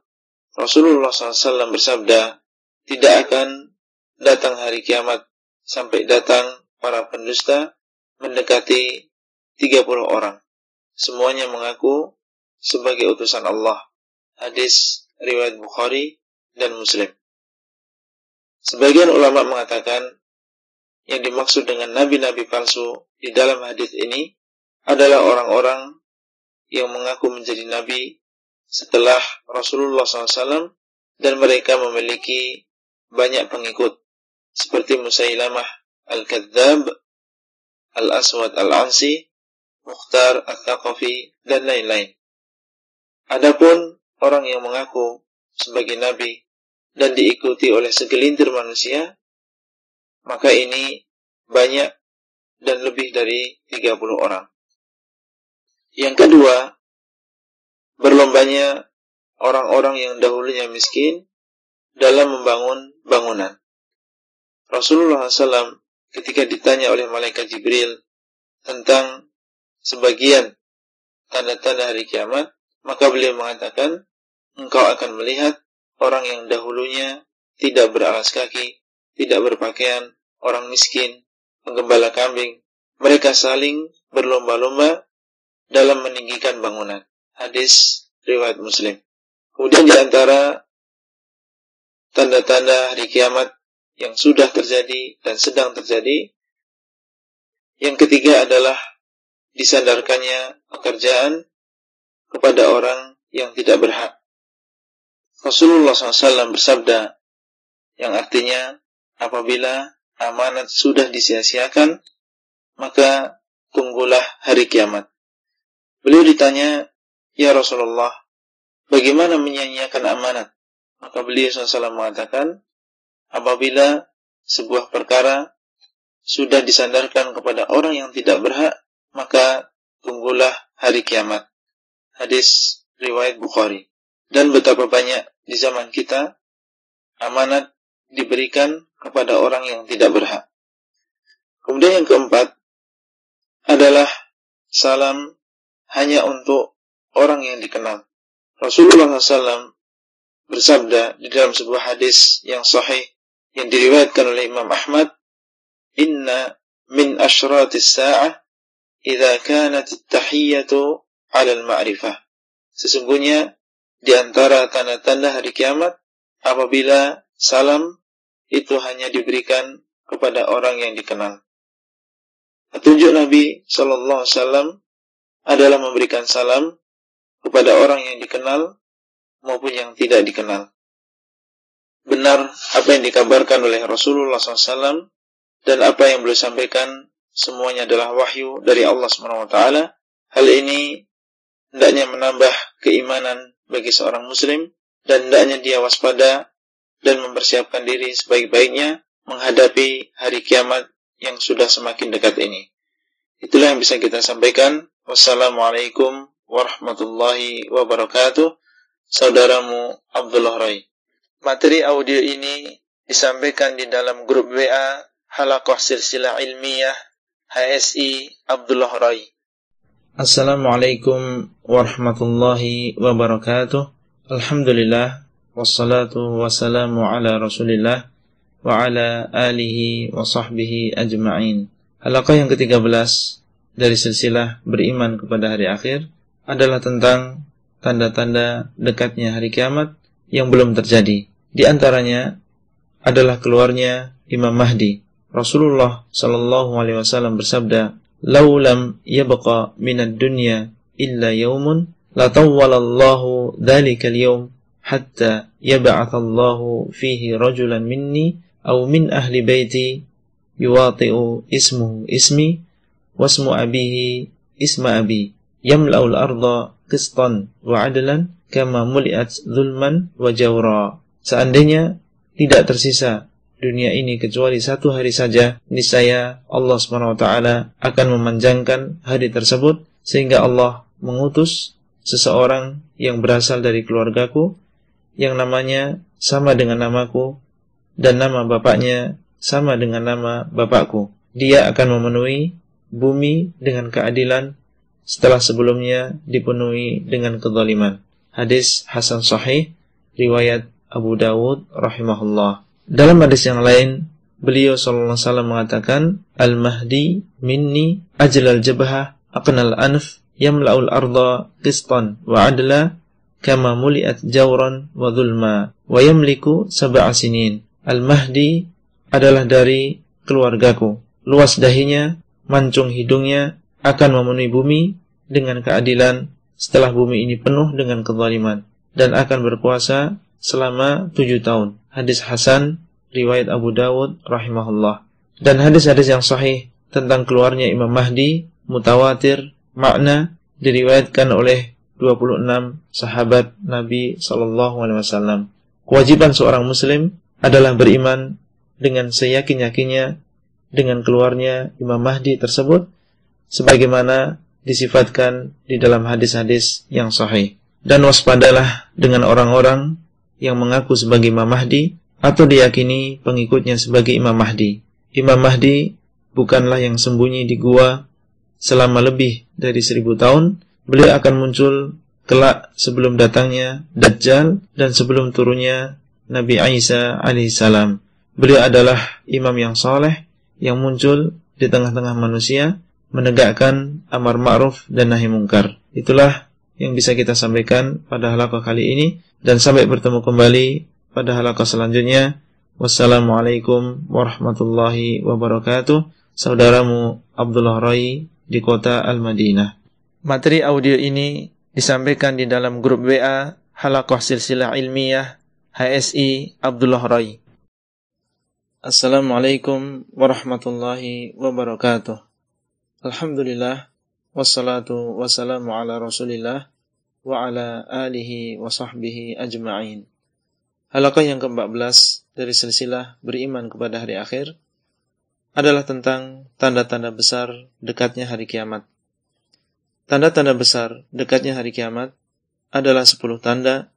Rasulullah SAW bersabda, tidak akan datang hari kiamat sampai datang para pendusta mendekati 30 orang. Semuanya mengaku sebagai utusan Allah hadis riwayat Bukhari dan Muslim. Sebagian ulama mengatakan yang dimaksud dengan nabi-nabi palsu di dalam hadis ini adalah orang-orang yang mengaku menjadi nabi setelah Rasulullah SAW dan mereka memiliki banyak pengikut seperti Musailamah Al-Kadzab, Al-Aswad Al-Ansi, Mukhtar Al-Thaqafi, dan lain-lain. Adapun orang yang mengaku sebagai nabi dan diikuti oleh segelintir manusia, maka ini banyak dan lebih dari 30 orang. Yang kedua, berlombanya orang-orang yang dahulunya miskin dalam membangun bangunan. Rasulullah SAW ketika ditanya oleh malaikat Jibril tentang sebagian tanda-tanda hari kiamat, maka beliau mengatakan, engkau akan melihat orang yang dahulunya tidak beralas kaki, tidak berpakaian, orang miskin, penggembala kambing. Mereka saling berlomba-lomba dalam meninggikan bangunan. Hadis riwayat Muslim. Kemudian di antara tanda-tanda hari kiamat yang sudah terjadi dan sedang terjadi, yang ketiga adalah disandarkannya pekerjaan kepada orang yang tidak berhak. Rasulullah SAW bersabda yang artinya apabila amanat sudah disia-siakan maka tunggulah hari kiamat. Beliau ditanya, Ya Rasulullah, bagaimana menyanyiakan amanat? Maka beliau SAW mengatakan, apabila sebuah perkara sudah disandarkan kepada orang yang tidak berhak, maka tunggulah hari kiamat. Hadis riwayat Bukhari. Dan betapa banyak di zaman kita amanat diberikan kepada orang yang tidak berhak. Kemudian yang keempat adalah salam hanya untuk orang yang dikenal. Rasulullah SAW bersabda di dalam sebuah hadis yang sahih yang diriwayatkan oleh Imam Ahmad, "Inna min ashratis sa'ah idza kanat at-tahiyyatu 'ala al-ma'rifah." Sesungguhnya di antara tanda-tanda hari kiamat apabila salam itu hanya diberikan kepada orang yang dikenal. Petunjuk Nabi Shallallahu Alaihi Wasallam adalah memberikan salam kepada orang yang dikenal maupun yang tidak dikenal. Benar apa yang dikabarkan oleh Rasulullah SAW dan apa yang beliau sampaikan semuanya adalah wahyu dari Allah SWT. Hal ini hendaknya menambah keimanan bagi seorang muslim dan hendaknya dia waspada dan mempersiapkan diri sebaik-baiknya menghadapi hari kiamat yang sudah semakin dekat ini. Itulah yang bisa kita sampaikan. Wassalamualaikum warahmatullahi wabarakatuh. Saudaramu Abdullah Rai. Materi audio ini disampaikan di dalam grup WA Halakoh Silsilah Ilmiah HSI Abdullah Rai. Assalamualaikum warahmatullahi wabarakatuh. Alhamdulillah wassalatu wassalamu ala Rasulillah wa ala alihi wa sahbihi ajma'in. Halaqah yang ke-13 dari silsilah beriman kepada hari akhir adalah tentang tanda-tanda dekatnya hari kiamat yang belum terjadi. Di antaranya adalah keluarnya Imam Mahdi. Rasulullah sallallahu alaihi wasallam bersabda, "Lau lam yabqa minad dunya illa yaumun la tawwalallahu dhalika al-yawm hatta yab'athallahu fihi rajulan minni aw min ahli baiti yuwati'u ismuhu ismi wasmu abihi isma abi yamla'ul arda qistan wa adlan kama muliat zulman wa jawra." Seandainya tidak tersisa dunia ini kecuali satu hari saja, niscaya Allah SWT akan memanjangkan hari tersebut sehingga Allah mengutus seseorang yang berasal dari keluargaku yang namanya sama dengan namaku dan nama bapaknya sama dengan nama bapakku. Dia akan memenuhi bumi dengan keadilan setelah sebelumnya dipenuhi dengan kezaliman. Hadis Hasan Sahih riwayat Abu Dawud rahimahullah. Dalam hadis yang lain, beliau sallallahu alaihi wasallam mengatakan, "Al-Mahdi minni ajlal jabha aqnal anf yamla'ul arda qistan wa adla kama muliat jawran wa dhulma wa yamliku sab'a sinin." Al-Mahdi adalah dari keluargaku. Luas dahinya, mancung hidungnya akan memenuhi bumi dengan keadilan setelah bumi ini penuh dengan kezaliman dan akan berkuasa selama tujuh tahun. Hadis Hasan riwayat Abu Dawud rahimahullah. Dan hadis-hadis yang sahih tentang keluarnya Imam Mahdi mutawatir makna diriwayatkan oleh 26 sahabat Nabi sallallahu alaihi wasallam. Kewajiban seorang muslim adalah beriman dengan seyakin-yakinnya dengan keluarnya Imam Mahdi tersebut sebagaimana disifatkan di dalam hadis-hadis yang sahih. Dan waspadalah dengan orang-orang yang mengaku sebagai Imam Mahdi atau diyakini pengikutnya sebagai Imam Mahdi. Imam Mahdi bukanlah yang sembunyi di gua selama lebih dari seribu tahun. Beliau akan muncul kelak sebelum datangnya Dajjal dan sebelum turunnya Nabi Isa alaihissalam. Beliau adalah imam yang soleh yang muncul di tengah-tengah manusia menegakkan amar ma'ruf dan nahi mungkar. Itulah yang bisa kita sampaikan pada halaqah kali ini dan sampai bertemu kembali pada halaqah selanjutnya. Wassalamualaikum warahmatullahi wabarakatuh. Saudaramu Abdullah Rai di kota Al-Madinah. Materi audio ini disampaikan di dalam grup WA Halaqah Silsilah Ilmiah HSI Abdullah Rai. Assalamualaikum warahmatullahi wabarakatuh. Alhamdulillah wassalatu wassalamu ala Rasulillah wa ala alihi wa sahbihi ajma'in. Halaqah yang ke-14 dari silsilah beriman kepada hari akhir adalah tentang tanda-tanda besar dekatnya hari kiamat. Tanda-tanda besar dekatnya hari kiamat adalah 10 tanda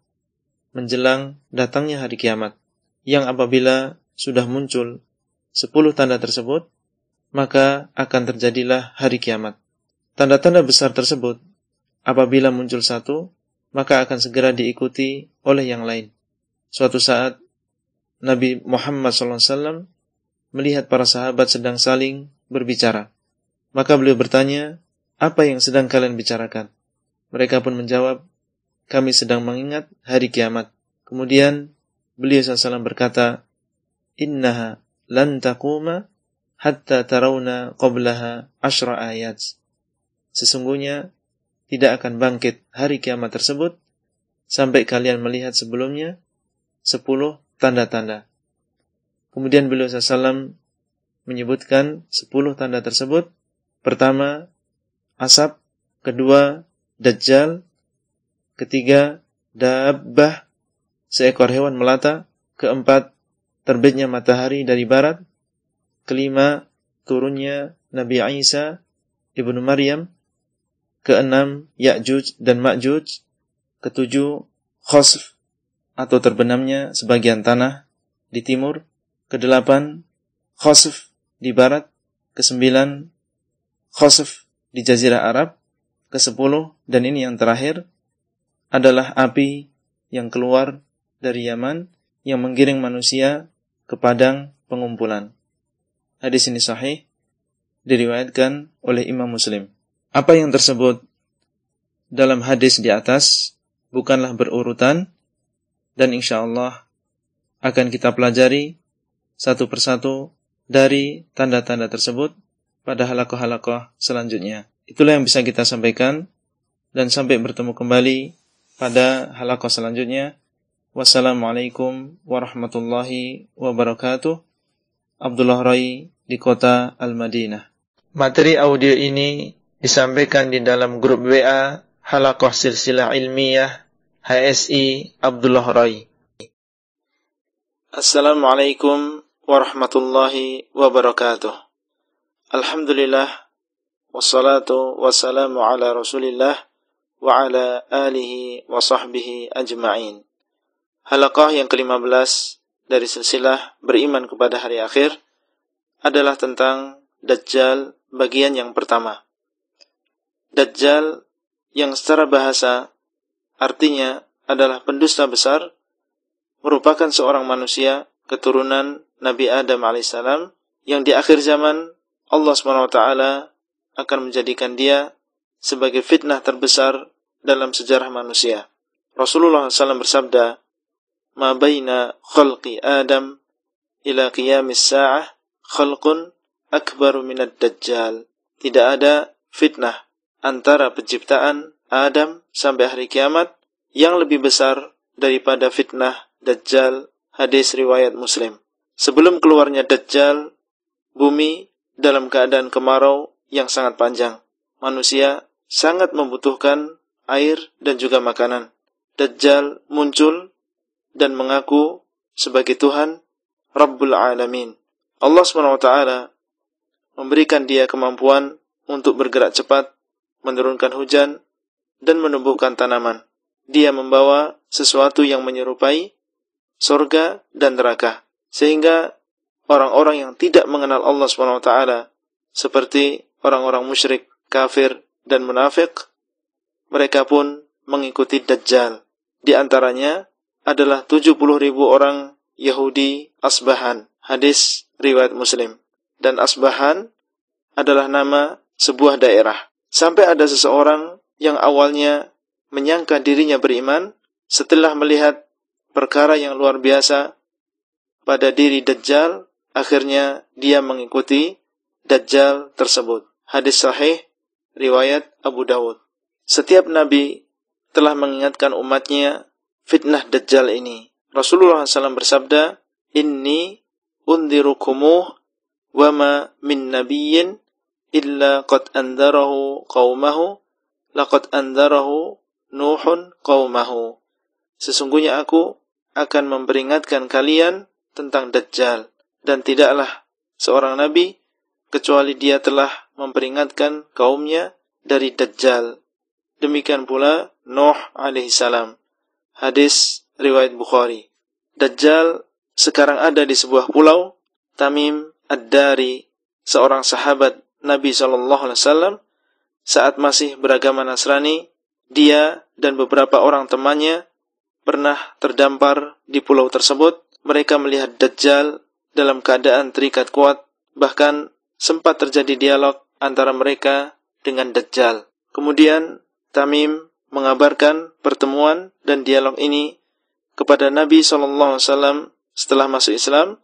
menjelang datangnya hari kiamat yang apabila sudah muncul 10 tanda tersebut maka akan terjadilah hari kiamat. Tanda-tanda besar tersebut Apabila muncul satu, maka akan segera diikuti oleh yang lain. Suatu saat, Nabi Muhammad SAW melihat para sahabat sedang saling berbicara. Maka beliau bertanya, apa yang sedang kalian bicarakan? Mereka pun menjawab, kami sedang mengingat hari kiamat. Kemudian beliau SAW berkata, Innaha lan taquma hatta tarawna qablaha ashra ayat. Sesungguhnya tidak akan bangkit hari kiamat tersebut sampai kalian melihat sebelumnya sepuluh tanda-tanda. Kemudian beliau SAW menyebutkan sepuluh tanda tersebut. Pertama, asap. Kedua, dajjal. Ketiga, dabbah, seekor hewan melata. Keempat, terbitnya matahari dari barat. Kelima, turunnya Nabi Isa ibnu Maryam. Keenam, Ya'juj dan Ma'juj. Ketujuh, khosf atau terbenamnya sebagian tanah di timur. Kedelapan, khosf di barat. Kesembilan, khosf di Jazirah Arab. Kesepuluh, dan ini yang terakhir, adalah api yang keluar dari Yaman yang menggiring manusia ke padang pengumpulan. Hadis ini sahih diriwayatkan oleh Imam Muslim. Apa yang tersebut dalam hadis di atas bukanlah berurutan dan insya Allah akan kita pelajari satu persatu dari tanda-tanda tersebut pada halakoh-halakoh selanjutnya. Itulah yang bisa kita sampaikan dan sampai bertemu kembali pada halakoh selanjutnya. Wassalamualaikum warahmatullahi wabarakatuh. Abdullah Rai di kota Al-Madinah. Materi audio ini disampaikan di dalam grup WA Halakoh Silsilah Ilmiah HSI Abdullah Rai. Assalamualaikum warahmatullahi wabarakatuh. Alhamdulillah wassalatu wassalamu ala Rasulillah wa ala alihi wa sahbihi ajma'in. Halaqah yang ke-15 dari silsilah beriman kepada hari akhir adalah tentang Dajjal bagian yang pertama. Dajjal yang secara bahasa artinya adalah pendusta besar merupakan seorang manusia keturunan Nabi Adam alaihissalam yang di akhir zaman Allah swt akan menjadikan dia sebagai fitnah terbesar dalam sejarah manusia. Rasulullah SAW bersabda, ma baina khalqi Adam ila qiyamis sa'ah khalqun akbaru minad dajjal. Tidak ada fitnah antara penciptaan Adam sampai hari kiamat yang lebih besar daripada fitnah Dajjal hadis riwayat Muslim. Sebelum keluarnya Dajjal, bumi dalam keadaan kemarau yang sangat panjang. Manusia sangat membutuhkan air dan juga makanan. Dajjal muncul dan mengaku sebagai Tuhan Rabbul Alamin. Allah SWT memberikan dia kemampuan untuk bergerak cepat, menurunkan hujan, dan menumbuhkan tanaman. Dia membawa sesuatu yang menyerupai surga dan neraka. Sehingga orang-orang yang tidak mengenal Allah SWT seperti orang-orang musyrik, kafir, dan munafik, mereka pun mengikuti Dajjal. Di antaranya adalah 70 ribu orang Yahudi Asbahan. Hadis riwayat Muslim. Dan Asbahan adalah nama sebuah daerah. Sampai ada seseorang yang awalnya menyangka dirinya beriman setelah melihat perkara yang luar biasa pada diri Dajjal, akhirnya dia mengikuti Dajjal tersebut. Hadis sahih riwayat Abu Dawud. Setiap nabi telah mengingatkan umatnya fitnah Dajjal ini. Rasulullah SAW bersabda, Inni undirukumuh wa ma min nabiyyin illa qad andarahu qawmahu laqad andarahu Nuhun qawmahu. Sesungguhnya aku akan memperingatkan kalian tentang Dajjal dan tidaklah seorang nabi kecuali dia telah memperingatkan kaumnya dari Dajjal. Demikian pula Nuh alaihissalam. Hadis riwayat Bukhari. Dajjal sekarang ada di sebuah pulau, Tamim Ad-Dari, seorang sahabat Nabi Shallallahu Alaihi Wasallam, saat masih beragama Nasrani, dia dan beberapa orang temannya pernah terdampar di pulau tersebut. Mereka melihat Dajjal dalam keadaan terikat kuat, bahkan sempat terjadi dialog antara mereka dengan Dajjal. Kemudian Tamim mengabarkan pertemuan dan dialog ini kepada Nabi Shallallahu Alaihi Wasallam setelah masuk Islam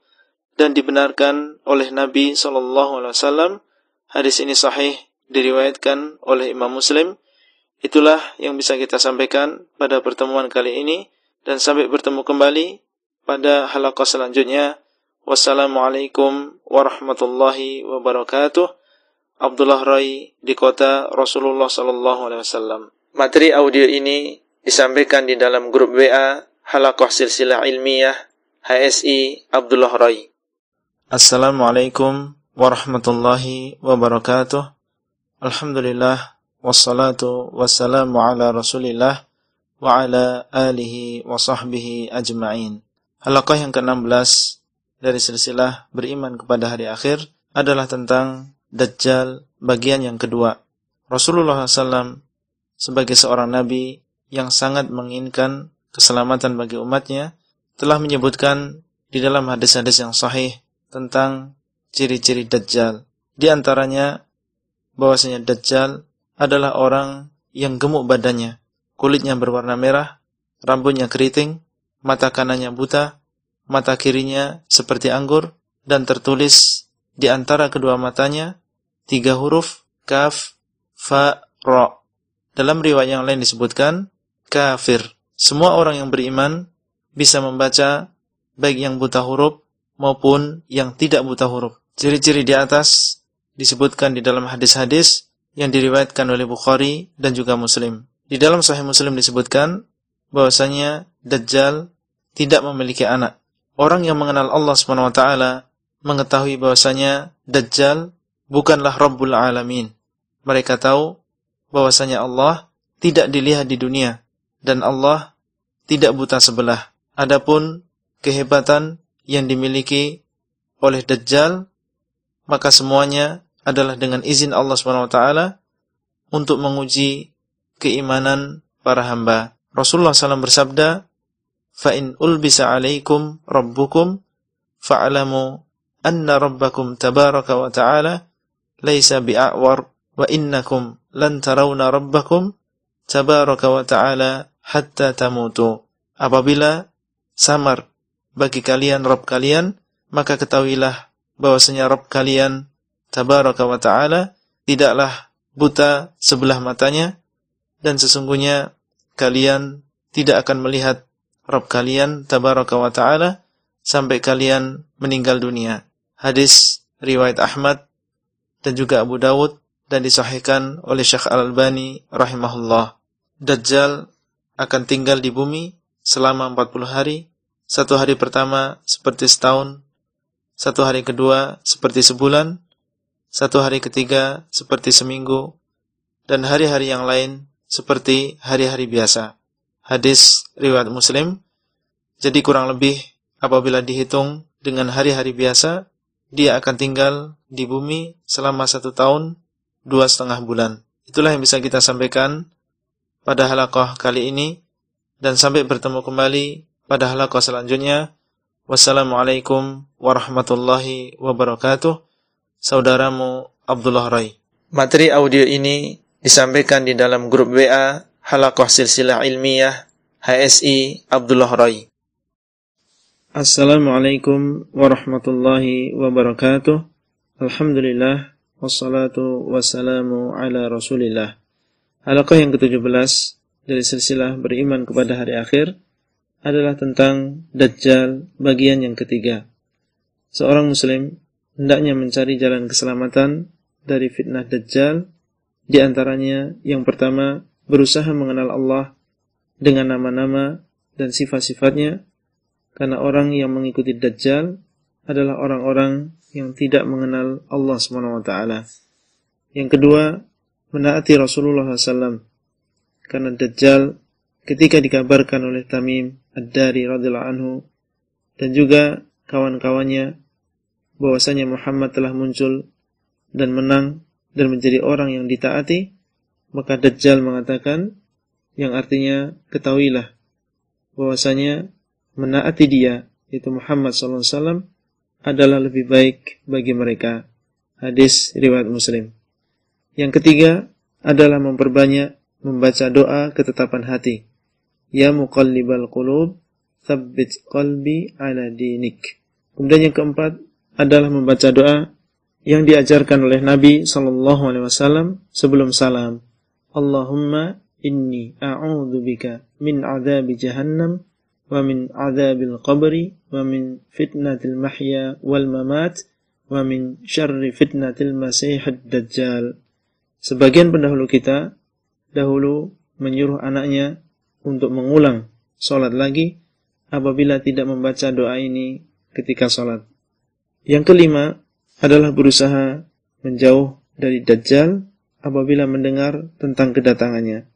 dan dibenarkan oleh Nabi Shallallahu Alaihi Wasallam. Hadis ini sahih diriwayatkan oleh Imam Muslim. Itulah yang bisa kita sampaikan pada pertemuan kali ini dan sampai bertemu kembali pada halaqah selanjutnya. Wassalamualaikum warahmatullahi wabarakatuh. Abdullah Rai di kota Rasulullah Sallallahu Alaihi Wasallam. Materi audio ini disampaikan di dalam grup WA Halakoh Silsilah Ilmiah HSI Abdullah Rai. Assalamualaikum warahmatullahi wabarakatuh. Alhamdulillah wassalatu wassalamu ala Rasulillah wa ala alihi wa sahbihi ajma'in. Halaqah yang ke-16 dari silsilah beriman kepada hari akhir adalah tentang Dajjal bagian yang kedua. Rasulullah SAW sebagai seorang nabi yang sangat menginginkan keselamatan bagi umatnya telah menyebutkan di dalam hadis-hadis yang sahih tentang ciri-ciri Dajjal. Di antaranya bahwasanya Dajjal adalah orang yang gemuk badannya, kulitnya berwarna merah, rambutnya keriting, mata kanannya buta, mata kirinya seperti anggur, dan tertulis di antara kedua matanya tiga huruf kaf, fa, ro. Dalam riwayat yang lain disebutkan kafir. Semua orang yang beriman bisa membaca baik yang buta huruf maupun yang tidak buta huruf. Ciri-ciri di atas disebutkan di dalam hadis-hadis yang diriwayatkan oleh Bukhari dan juga Muslim. Di dalam Sahih Muslim disebutkan bahwasanya Dajjal tidak memiliki anak. Orang yang mengenal Allah taala mengetahui bahwasanya Dajjal bukanlah Rabbul Alamin. Mereka tahu bahwasanya Allah tidak dilihat di dunia dan Allah tidak buta sebelah. Adapun kehebatan yang dimiliki oleh Dajjal maka semuanya adalah dengan izin Allah SWT untuk menguji keimanan para hamba. Rasulullah SAW bersabda, "Fa'in ulbisa alaikum rabbukum fa'alamu anna rabbakum tabaraka wa ta'ala laisa bi'a'war wa innakum lan tarawna rabbakum tabaraka wa ta'ala hatta tamutu." Apabila samar bagi kalian Rabb kalian, maka ketahuilah bahwasanya Rabb kalian tabaraka wa taala tidaklah buta sebelah matanya dan sesungguhnya kalian tidak akan melihat Rabb kalian tabaraka wa taala sampai kalian meninggal dunia. Hadis riwayat Ahmad dan juga Abu Dawud dan disahihkan oleh Syekh Al-Albani rahimahullah. Dajjal akan tinggal di bumi selama 40 hari. Satu hari pertama seperti setahun, satu hari kedua seperti sebulan, satu hari ketiga seperti seminggu, dan hari-hari yang lain seperti hari-hari biasa. Hadis riwayat Muslim. Jadi kurang lebih apabila dihitung dengan hari-hari biasa, dia akan tinggal di bumi selama satu tahun dua setengah bulan. Itulah yang bisa kita sampaikan pada halakoh kali ini dan sampai bertemu kembali pada halakoh selanjutnya. Wassalamualaikum warahmatullahi wabarakatuh. Saudaramu Abdullah Rai. Materi audio ini disampaikan di dalam grup WA Halakoh Silsilah Ilmiah HSI Abdullah Rai. Assalamualaikum warahmatullahi wabarakatuh. Alhamdulillah wassalatu wassalamu ala Rasulillah. Halakoh yang ke-17 dari silsilah beriman kepada hari akhir adalah tentang Dajjal bagian yang ketiga. Seorang muslim hendaknya mencari jalan keselamatan dari fitnah Dajjal, di antaranya yang pertama berusaha mengenal Allah dengan nama-nama dan sifat-sifatnya, karena orang yang mengikuti Dajjal adalah orang-orang yang tidak mengenal Allah SWT. Yang kedua, menaati Rasulullah SAW, karena Dajjal ketika dikabarkan oleh Tamim Ad-Dari radhiyallahu anhu dan juga kawan-kawannya bahwasanya Muhammad telah muncul dan menang dan menjadi orang yang ditaati, maka Dajjal mengatakan yang artinya ketahuilah bahwasanya menaati dia yaitu Muhammad SAW adalah lebih baik bagi mereka. Hadis riwayat Muslim. Yang ketiga adalah memperbanyak membaca doa ketetapan hati Ya muqallibal qulub, thabbit qalbi ala dinik. Kemudian yang keempat adalah membaca doa yang diajarkan oleh Nabi sallallahu alaihi wasallam sebelum salam. Allahumma inni a'udzu bika min adzabi jahannam wa min adzabil qabri mahya wal mamat wa min syarri fitnatil masihid dajjal. Sebagian pendahulu kita dahulu menyuruh anaknya untuk mengulang sholat lagi apabila tidak membaca doa ini ketika sholat. Yang kelima adalah berusaha menjauh dari Dajjal apabila mendengar tentang kedatangannya.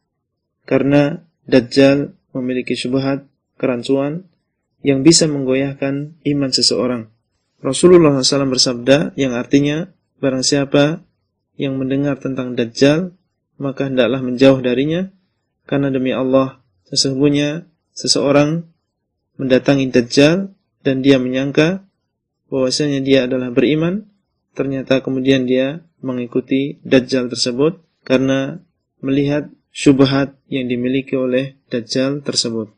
Karena Dajjal memiliki syubhat, kerancuan, yang bisa menggoyahkan iman seseorang. Rasulullah SAW bersabda yang artinya, barang siapa yang mendengar tentang Dajjal, maka hendaklah menjauh darinya, karena demi Allah, sesungguhnya seseorang mendatangi Dajjal dan dia menyangka bahwasanya dia adalah beriman, ternyata kemudian dia mengikuti Dajjal tersebut karena melihat syubhat yang dimiliki oleh Dajjal tersebut.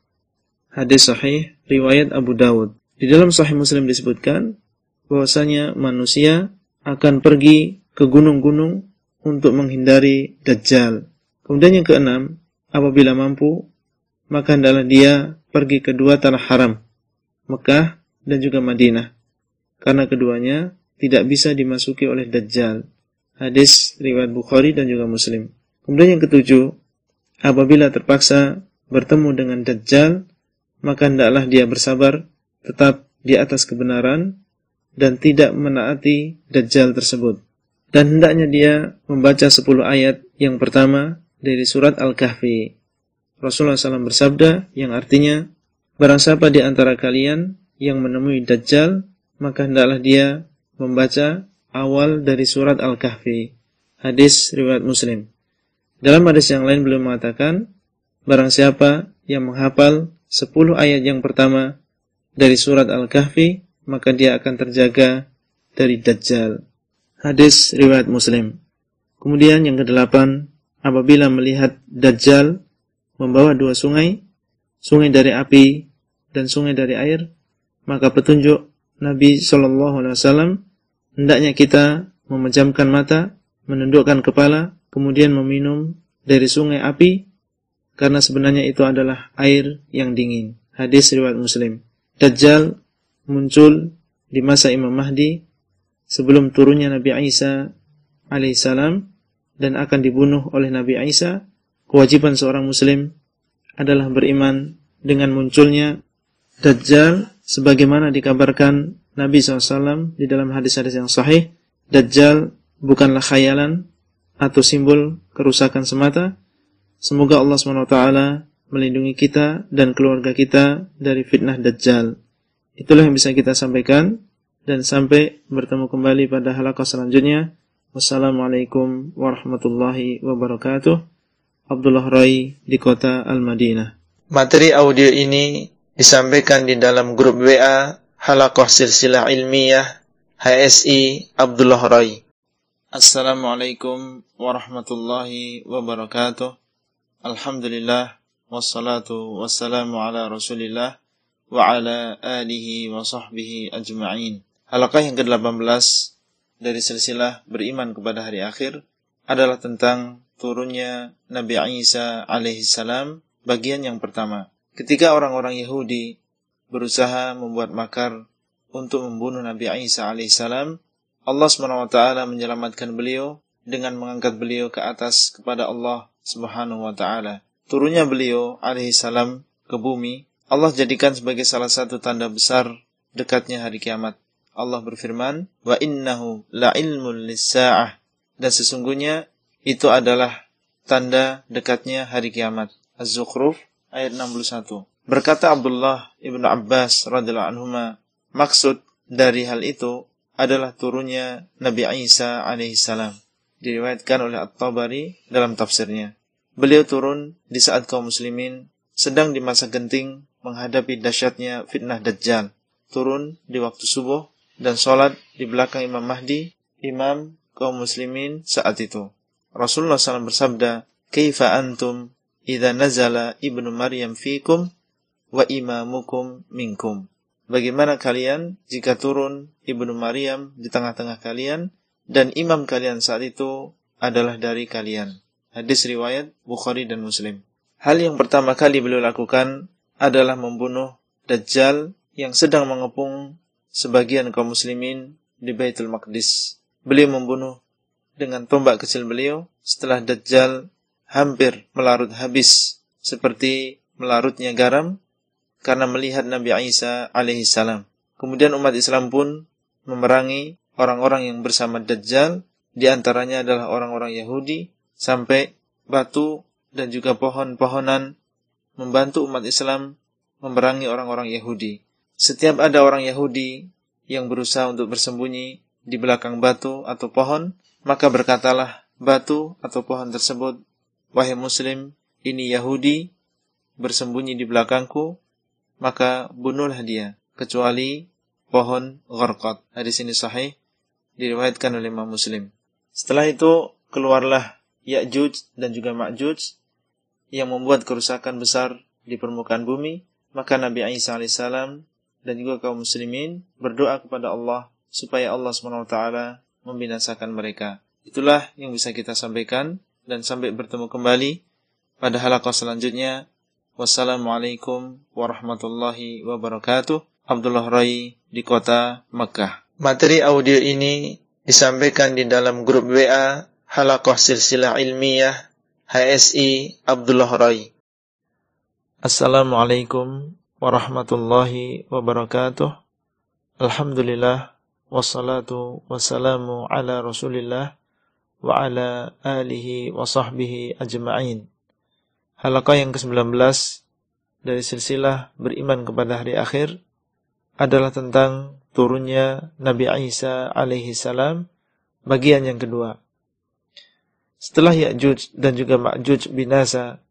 Hadis sahih riwayat Abu Dawud. Di dalam sahih Muslim disebutkan bahwasanya manusia akan pergi ke gunung-gunung untuk menghindari Dajjal. Kemudian yang keenam, apabila mampu, maka hendaklah dia pergi ke dua tanah haram, Mekah dan juga Madinah. Karena keduanya tidak bisa dimasuki oleh Dajjal. Hadis riwayat Bukhari dan juga Muslim. Kemudian yang ketujuh, apabila terpaksa bertemu dengan Dajjal, maka hendaklah dia bersabar tetap di atas kebenaran dan tidak menaati Dajjal tersebut. Dan hendaknya dia membaca 10 ayat yang pertama dari surat Al-Kahfi. Rasulullah SAW bersabda yang artinya, Barang siapa di antara kalian yang menemui Dajjal, maka hendaklah dia membaca awal dari surat Al-Kahfi. Hadis riwayat Muslim. Dalam hadis yang lain beliau mengatakan, barang siapa yang menghafal 10 ayat yang pertama dari surat Al-Kahfi, maka dia akan terjaga dari Dajjal. Hadis riwayat Muslim. Kemudian yang kedelapan, apabila melihat Dajjal membawa dua sungai, sungai dari api dan sungai dari air, maka petunjuk Nabi Shallallahu Alaihi Wasallam hendaknya kita memejamkan mata, menundukkan kepala, kemudian meminum dari sungai api, karena sebenarnya itu adalah air yang dingin. Hadis riwayat Muslim. Dajjal muncul di masa Imam Mahdi sebelum turunnya Nabi Isa alaihissalam dan akan dibunuh oleh Nabi Isa. Kewajiban seorang Muslim adalah beriman dengan munculnya Dajjal sebagaimana dikabarkan Nabi SAW di dalam hadis-hadis yang sahih Dajjal bukanlah khayalan atau simbol kerusakan semata semoga Allah SWT melindungi kita dan keluarga kita dari fitnah Dajjal itulah yang bisa kita sampaikan dan sampai bertemu kembali pada halaqah selanjutnya wassalamualaikum warahmatullahi wabarakatuh Abdullah Rai di kota Al-Madinah materi audio ini disampaikan di dalam grup WA Halakoh Silsilah Ilmiah HSI Abdullah Rai. Assalamualaikum warahmatullahi wabarakatuh. Alhamdulillah wassalatu wassalamu ala Rasulillah wa ala alihi wa sahbihi ajma'in. Halakah yang ke-18 dari silsilah beriman kepada hari akhir adalah tentang turunnya Nabi Isa alaihi salam bagian yang pertama. Ketika orang-orang Yahudi berusaha membuat makar untuk membunuh Nabi Isa alaihissalam, Allah swt menyelamatkan beliau dengan mengangkat beliau ke atas kepada Allah Subhanahu wa taala. Turunnya beliau alaihissalam ke bumi, Allah jadikan sebagai salah satu tanda besar dekatnya hari kiamat. Allah berfirman, "Wa innahu la ilmun lis-sa'ah." Dan sesungguhnya itu adalah tanda dekatnya hari kiamat. Az-Zukhruf ayat 61. Berkata Abdullah ibnu Abbas radhiyallahu anhu, maksud dari hal itu adalah turunnya Nabi Isa alaihissalam. Diriwayatkan oleh At-Tabari dalam tafsirnya. Beliau turun di saat kaum muslimin sedang di masa genting menghadapi dahsyatnya fitnah Dajjal. Turun di waktu subuh dan sholat di belakang Imam Mahdi, imam kaum muslimin saat itu. Rasulullah SAW bersabda, Kaifa antum idza nazala ibnu Maryam fikum wa imamukum minkum. Bagaimana kalian jika turun ibnu Maryam di tengah-tengah kalian dan imam kalian saat itu adalah dari kalian. Hadis riwayat Bukhari dan Muslim. Hal yang pertama kali beliau lakukan adalah membunuh Dajjal yang sedang mengepung sebagian kaum muslimin di Baitul Maqdis. Beliau membunuh dengan tombak kecil beliau setelah Dajjal hampir melarut habis seperti melarutnya garam, karena melihat Nabi Isa alaihi salam. Kemudian umat Islam pun memerangi orang-orang yang bersama Dajjal, di antaranya adalah orang-orang Yahudi, sampai batu dan juga pohon-pohonan membantu umat Islam memerangi orang-orang Yahudi. Setiap ada orang Yahudi yang berusaha untuk bersembunyi di belakang batu atau pohon, maka berkatalah batu atau pohon tersebut, Wahai Muslim, ini Yahudi bersembunyi di belakangku, maka bunuhlah dia, kecuali pohon gharqat. Hadis ini sahih, diriwayatkan oleh Imam Muslim. Setelah itu, keluarlah Ya'juj dan juga Ma'juj yang membuat kerusakan besar di permukaan bumi, maka Nabi Isa alaihissalam dan juga kaum muslimin berdoa kepada Allah supaya Allah SWT membinasakan mereka. Itulah yang bisa kita sampaikan dan sampai bertemu kembali pada halaqah selanjutnya. Wassalamualaikum warahmatullahi wabarakatuh. Abdullah Rai di kota Mekah. Materi audio ini disampaikan di dalam grup WA Halaqah Silsilah Ilmiah HSI Abdullah Rai. Assalamualaikum warahmatullahi wabarakatuh. Alhamdulillah wassalatu wassalamu ala Rasulillah wa ala alihi wa sahbihi ajma'in. Halaqah yang ke-19 dari silsilah beriman kepada hari akhir adalah tentang turunnya Nabi Isa alaihi salam bagian yang kedua. Setelah Ya'juj dan juga Ma'juj binasa,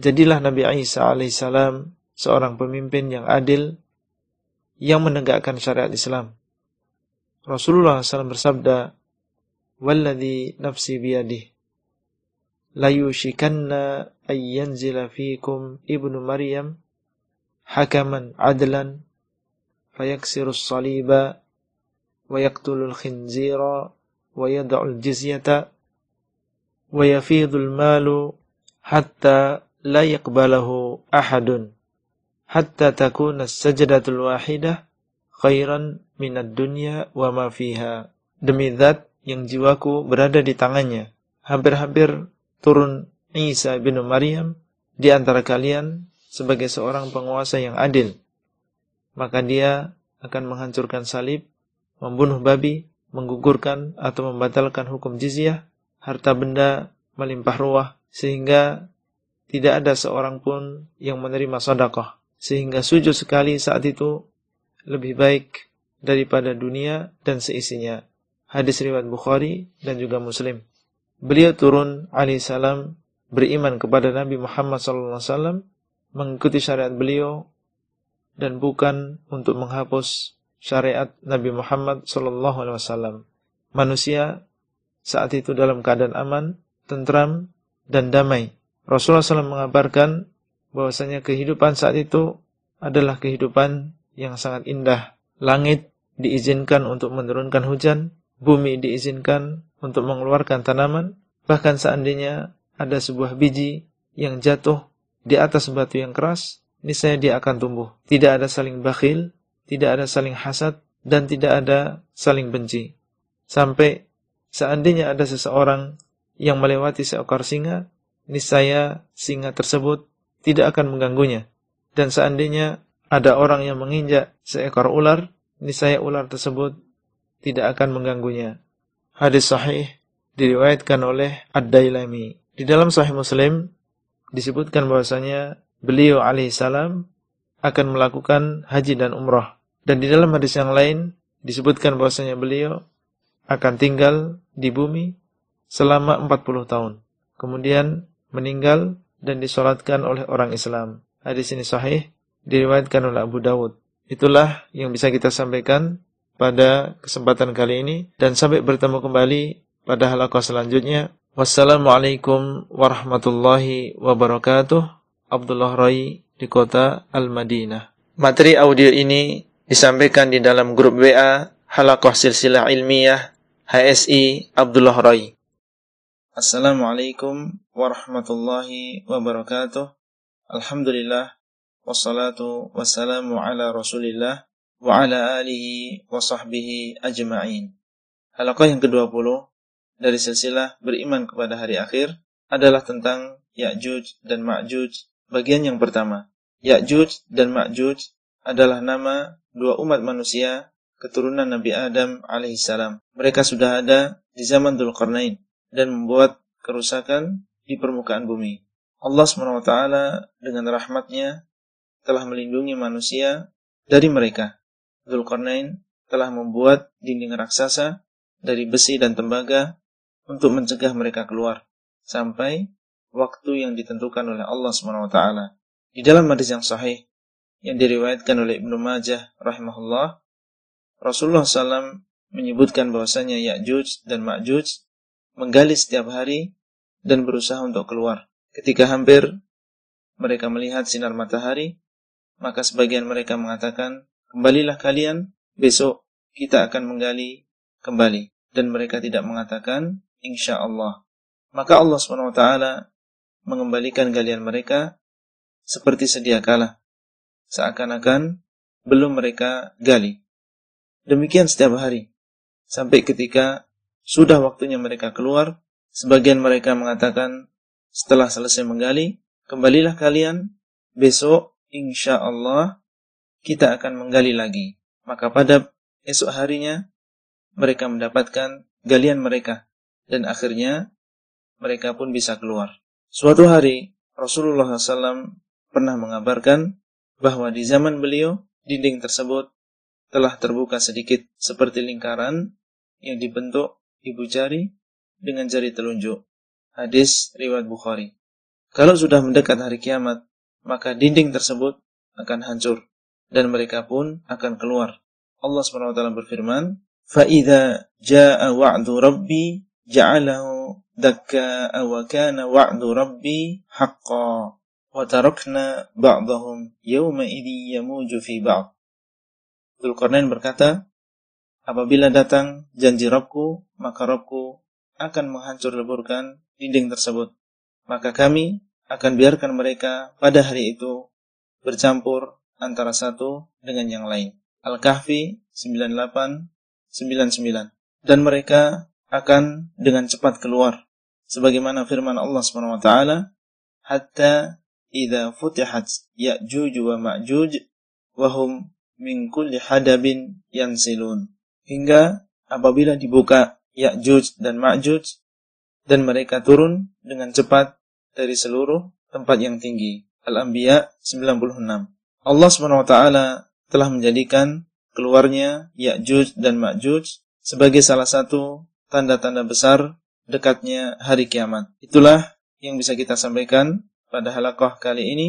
jadilah Nabi Isa alaihi salam seorang pemimpin yang adil yang menegakkan syariat Islam. Rasulullah SAW bersabda, "Walladhi nafsi biyadih, la yushikanna ayyanzila fikum ibnu Maryam hakaman adlan fayaksiru saliba wa yaqtulul khinzira wa yad'ul jizyata malu hatta la yaqbalahu ahadun hatta takuna sajdatul wahidah khairan minad dunya wa ma fiha. Demi zat yang jiwaku berada di tangannya hampir-hampir turun Isa bin Maryam di antara kalian sebagai seorang penguasa yang adil. Maka dia akan menghancurkan salib, membunuh babi, menggugurkan atau membatalkan hukum jizyah, harta benda melimpah ruah, sehingga tidak ada seorang pun yang menerima sedekah. Sehingga sujud sekali saat itu lebih baik daripada dunia dan seisinya. Hadis riwayat Bukhari dan juga Muslim. Beliau turun alaihissalam beriman kepada Nabi Muhammad SAW, mengikuti syariat beliau dan bukan untuk menghapus syariat Nabi Muhammad wasallam. Manusia saat itu dalam keadaan aman, tentram dan damai. Rasulullah SAW mengabarkan bahwasanya kehidupan saat itu adalah kehidupan yang sangat indah. Langit diizinkan untuk menurunkan hujan, bumi diizinkan untuk mengeluarkan tanaman, bahkan seandainya ada sebuah biji yang jatuh di atas batu yang keras, niscaya dia akan tumbuh. Tidak ada saling bakhil, tidak ada saling hasad, dan tidak ada saling benci. Sampai seandainya ada seseorang yang melewati seekor singa, niscaya singa tersebut tidak akan mengganggunya. Dan seandainya ada orang yang menginjak seekor ular, niscaya ular tersebut tidak akan mengganggunya. Hadis sahih diriwayatkan oleh Ad-Dailami. Di dalam sahih Muslim disebutkan bahwasanya beliau alaihissalam akan melakukan haji dan umrah. Dan di dalam hadis yang lain disebutkan bahwasanya beliau akan tinggal di bumi selama 40 tahun. Kemudian meninggal dan disolatkan oleh orang Islam. Hadis ini sahih, diriwayatkan oleh Abu Dawud. Itulah yang bisa kita sampaikan pada kesempatan kali ini dan sampai bertemu kembali pada halaqah selanjutnya. Wassalamualaikum warahmatullahi wabarakatuh. Abdullah Rai di kota Al-Madinah. Materi audio ini disampaikan di dalam grup WA Halaqah Silsilah Ilmiah HSI Abdullah Rai. Assalamualaikum warahmatullahi wabarakatuh. Alhamdulillah wassalatu wassalamu ala Rasulillah wa ala alihi wa sahbihi ajma'in. Halaqah yang ke-20 dari silsilah beriman kepada hari akhir adalah tentang Ya'juj dan Ma'juj Bagian yang pertama, Ya'juj dan Ma'juj adalah nama dua umat manusia keturunan Nabi Adam alaihissalam. Mereka sudah ada di zaman Dzulqarnain dan membuat kerusakan di permukaan bumi. Allah SWT dengan rahmatnya telah melindungi manusia dari mereka. Dzulqarnain telah membuat dinding raksasa dari besi dan tembaga untuk mencegah mereka keluar sampai waktu yang ditentukan oleh Allah SWT. Di dalam hadis yang sahih yang diriwayatkan oleh Ibnu Majah rahimahullah, Rasulullah SAW menyebutkan bahwasanya Ya'juj dan Ma'juj menggali setiap hari dan berusaha untuk keluar. Ketika hampir mereka melihat sinar matahari, maka sebagian mereka mengatakan, kembalilah kalian, besok kita akan menggali kembali. Dan mereka tidak mengatakan, insya Allah. Maka Allah SWT mengembalikan galian mereka seperti sedia kala. Seakan-akan belum mereka gali. Demikian setiap hari. Sampai ketika sudah waktunya mereka keluar, sebagian mereka mengatakan, setelah selesai menggali, kembalilah kalian, besok insya Allah kita akan menggali lagi. Maka pada esok harinya, mereka mendapatkan galian mereka. Dan akhirnya, mereka pun bisa keluar. Suatu hari, Rasulullah SAW pernah mengabarkan bahwa di zaman beliau dinding tersebut telah terbuka sedikit seperti lingkaran yang dibentuk ibu jari dengan jari telunjuk. Hadis riwayat Bukhari. Kalau sudah mendekat hari kiamat, maka dinding tersebut akan hancur dan mereka pun akan keluar. Allah SWT berfirman, فَإِذَا جَاءَ وَعْدُ رَبِّي جَعَلَهُ دَكَّاءَ وَكَانَ وَعْدُ رَبِّي حَقًّا وَتَرَكْنَا بَعْضَهُمْ يَوْمَئِذٍ يَمُوجُ فِي بَعْضٍ Dzulkarnain berkata, apabila datang janji Robku, maka Robku akan menghancur leburkan dinding tersebut. Maka kami akan biarkan mereka pada hari itu bercampur antara satu dengan yang lain. Al-Kahfi 9899 dan mereka akan dengan cepat keluar sebagaimana firman Allah SWT hatta idza futihat Ya'juj wa Ma'juj wa hum min kulli hadabin yansilun. Hingga apabila dibuka Ya'juj dan Ma'juj dan mereka turun dengan cepat dari seluruh tempat yang tinggi. Al-Anbiya 96. Allah SWT telah menjadikan keluarnya Ya'juj dan Ma'juj sebagai salah satu tanda-tanda besar dekatnya hari kiamat. Itulah yang bisa kita sampaikan pada halakoh kali ini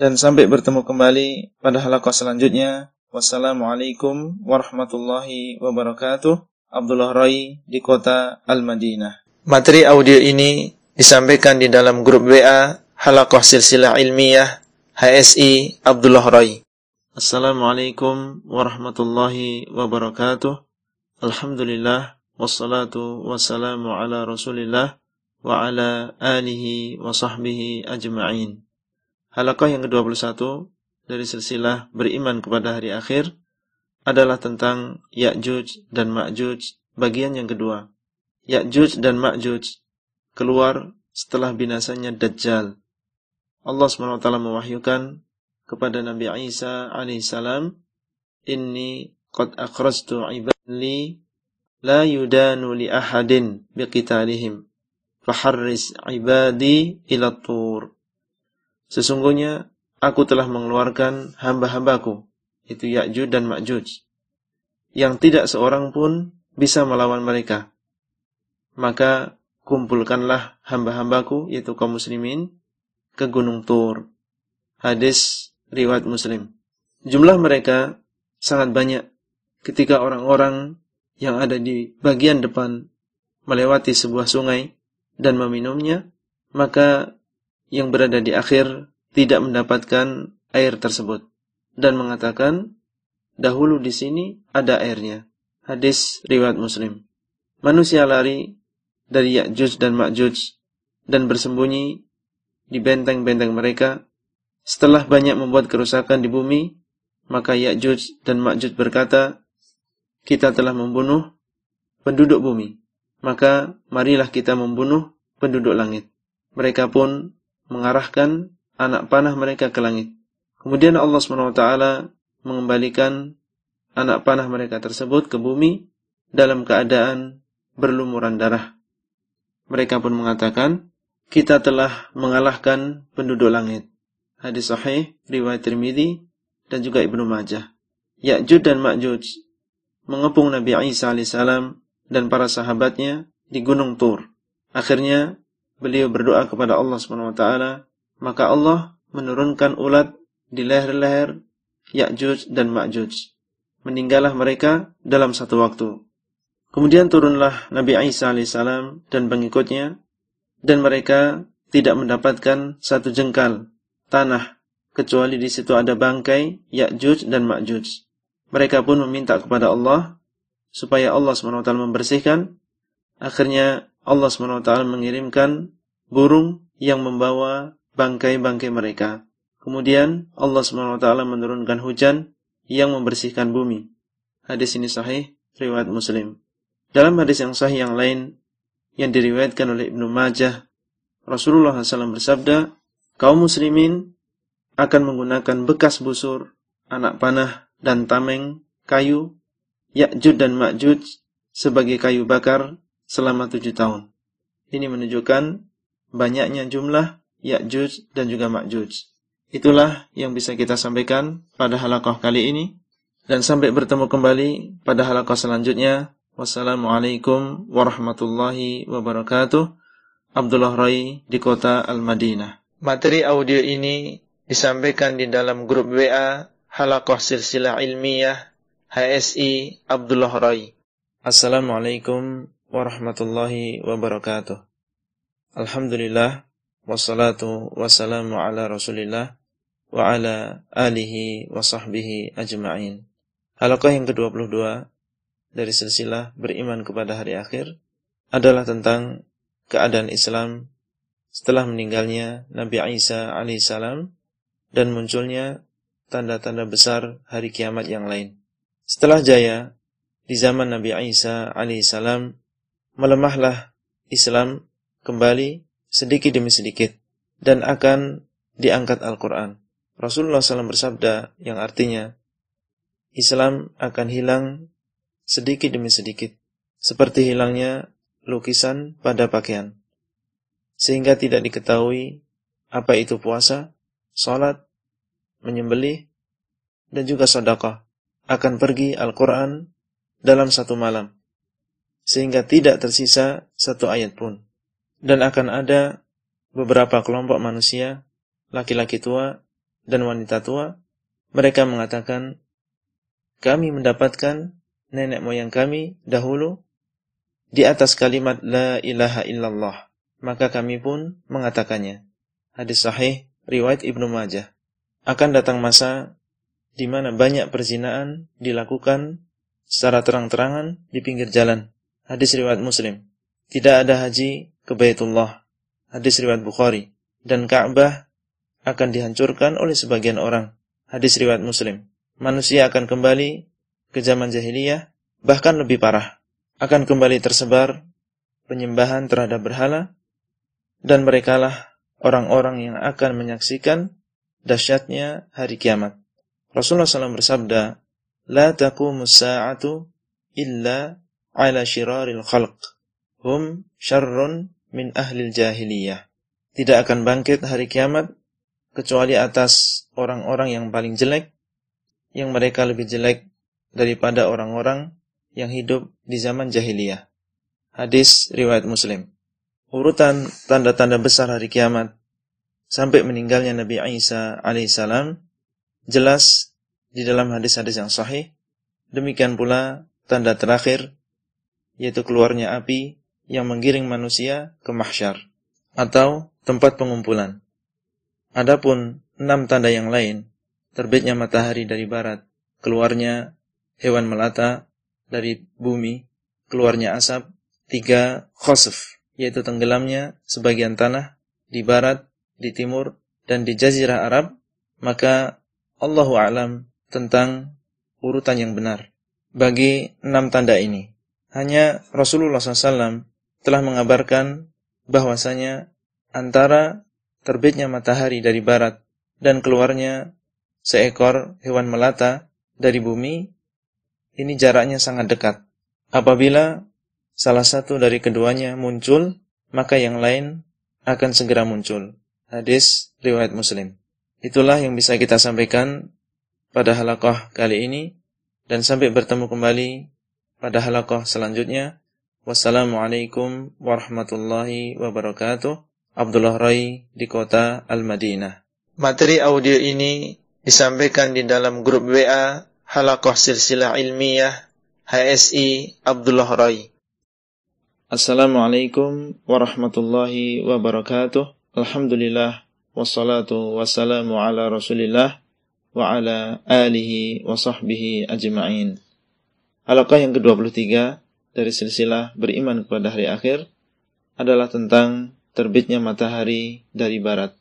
dan sampai bertemu kembali pada halakoh selanjutnya. Wassalamualaikum warahmatullahi wabarakatuh. Abdullah Rai di kota Al-Madinah. Materi audio ini disampaikan di dalam grup WA Halakoh Silsilah Ilmiah HSI Abdullah Rai. Assalamualaikum warahmatullahi wabarakatuh. Alhamdulillah wassalatu wassalamu ala Rasulillah wa ala alihi wa sahbihi ajma'in. Halakah yang ke-21 dari silsilah beriman kepada hari akhir adalah tentang Ya'juj dan Ma'juj bagian yang kedua. Ya'juj dan Ma'juj keluar setelah binasanya Dajjal. Allah SWT mewahyukan kepada Nabi Isa alaihissalam, Inni qad akhrajtu ibadli la yudanu li ahadin biqitalihim faharris ibadi ila tur. Sesungguhnya aku telah mengeluarkan hamba-hambaku, itu Ya'juj dan Ma'juj, yang tidak seorang pun bisa melawan mereka. Maka kumpulkanlah hamba-hambaku, yaitu kaum muslimin, ke Gunung Tur. Hadis riwayat Muslim. Jumlah mereka sangat banyak ketika orang-orang yang ada di bagian depan melewati sebuah sungai dan meminumnya, maka yang berada di akhir tidak mendapatkan air tersebut dan mengatakan dahulu di sini ada airnya. Hadis riwayat Muslim. Manusia lari dari Ya'juj dan Ma'juj dan bersembunyi di benteng-benteng mereka. Setelah banyak membuat kerusakan di bumi, maka Ya'juj dan Ma'juj berkata, kita telah membunuh penduduk bumi maka marilah kita membunuh penduduk langit. Mereka pun mengarahkan anak panah mereka ke langit. Kemudian Allah SWT mengembalikan anak panah mereka tersebut ke bumi dalam keadaan berlumuran darah. Mereka pun mengatakan, kita telah mengalahkan penduduk langit. Hadis sahih, riwayat Tirmidzi dan juga Ibnu Majah. Ya'juj dan Ma'juj mengepung Nabi Isa alaihissalam dan para sahabatnya di Gunung Tur. Akhirnya beliau berdoa kepada Allah SWT, maka Allah menurunkan ulat di leher-leher Ya'juj dan Ma'juj. Meninggallah mereka dalam satu waktu. Kemudian turunlah Nabi Isa alaihissalam dan pengikutnya, dan mereka tidak mendapatkan satu jengkal tanah kecuali di situ ada bangkai Ya'juj dan Ma'juj. Mereka pun meminta kepada Allah supaya Allah SWT membersihkan. Akhirnya Allah SWT mengirimkan burung yang membawa bangkai-bangkai mereka. Kemudian Allah SWT menurunkan hujan yang membersihkan bumi. Hadis ini sahih, riwayat Muslim. Dalam hadis yang sahih yang lain yang diriwayatkan oleh Ibnu Majah, Rasulullah SAW bersabda, kaum muslimin akan menggunakan bekas busur, anak panah, dan tameng, kayu, Ya'jud dan Ma'jud sebagai kayu bakar selama tujuh tahun. Ini menunjukkan banyaknya jumlah Ya'juj dan juga Ma'juj. Itulah yang bisa kita sampaikan pada halakoh kali ini. Dan sampai bertemu kembali pada halakoh selanjutnya. Wassalamualaikum warahmatullahi wabarakatuh. Abdullah Rai di kota Al-Madinah. Materi audio ini disampaikan di dalam grup WA Halakoh Silsilah Ilmiah HSI Abdullah Rai. Assalamualaikum warahmatullahi wabarakatuh. Alhamdulillah wassalatu wassalamu ala Rasulillah wa ala alihi wa sahbihi ajma'in. Halakoh yang ke-22 dari silsilah beriman kepada hari akhir adalah tentang keadaan Islam setelah meninggalnya Nabi Isa alaihissalam dan munculnya tanda-tanda besar hari kiamat yang lain. Setelah jaya di zaman Nabi Isa alaihissalam melemahlah Islam kembali sedikit demi sedikit dan akan diangkat Al-Quran. Rasulullah SAW bersabda yang artinya Islam akan hilang sedikit demi sedikit seperti hilangnya lukisan pada pakaian sehingga tidak diketahui apa itu puasa, salat, menyembelih, dan juga sedekah akan pergi Al-Quran dalam satu malam, sehingga tidak tersisa satu ayat pun. Dan akan ada beberapa kelompok manusia, laki-laki tua dan wanita tua, mereka mengatakan, kami mendapatkan nenek moyang kami dahulu di atas kalimat La ilaha illallah. Maka kami pun mengatakannya. Hadis sahih, riwayat Ibnu Majah akan datang masa di mana banyak perzinaan dilakukan secara terang-terangan di pinggir jalan. Hadis riwayat Muslim. Tidak ada haji ke Baitullah. Hadis riwayat Bukhari. Dan Ka'bah akan dihancurkan oleh sebagian orang. Hadis riwayat Muslim. Manusia akan kembali ke zaman jahiliyah, bahkan lebih parah. Akan kembali tersebar penyembahan terhadap berhala, dan merekalah orang-orang yang akan menyaksikan dahsyatnya hari kiamat. Rasulullah SAW bersabda, La taqumu sa'atu illa ala shiraril khalq. Hum syarrun min ahlil jahiliyah. Tidak akan bangkit hari kiamat kecuali atas orang-orang yang paling jelek, yang mereka lebih jelek daripada orang-orang yang hidup di zaman jahiliyah. Hadis riwayat Muslim. Urutan tanda-tanda besar hari kiamat sampai meninggalnya Nabi Isa alaihissalam jelas di dalam hadis-hadis yang sahih. Demikian pula tanda terakhir yaitu keluarnya api yang menggiring manusia ke mahsyar atau tempat pengumpulan. Adapun enam tanda yang lain, terbitnya matahari dari barat, keluarnya hewan melata dari bumi, keluarnya asap, tiga khosf, yaitu tenggelamnya sebagian tanah di barat di timur, dan di jazirah Arab, maka Allahu alam tentang urutan yang benar bagi enam tanda ini. Hanya Rasulullah SAW telah mengabarkan bahwasanya antara terbitnya matahari dari barat dan keluarnya seekor hewan melata dari bumi, ini jaraknya sangat dekat. Apabila salah satu dari keduanya muncul, maka yang lain akan segera muncul. Hadis riwayat Muslim. Itulah yang bisa kita sampaikan pada halakoh kali ini dan sampai bertemu kembali pada halakoh selanjutnya. Wassalamualaikum warahmatullahi wabarakatuh. Abdullah Rai di kota Al-Madinah. Materi audio ini disampaikan di dalam grup WA Halakoh Silsilah Ilmiah HSI Abdullah Rai. Assalamualaikum warahmatullahi wabarakatuh. Alhamdulillah wassalatu wassalamu ala Rasulillah wa ala alihi wa sahbihi ajma'in. Halaqah yang ke-23 dari silsilah beriman kepada hari akhir adalah tentang terbitnya matahari dari barat.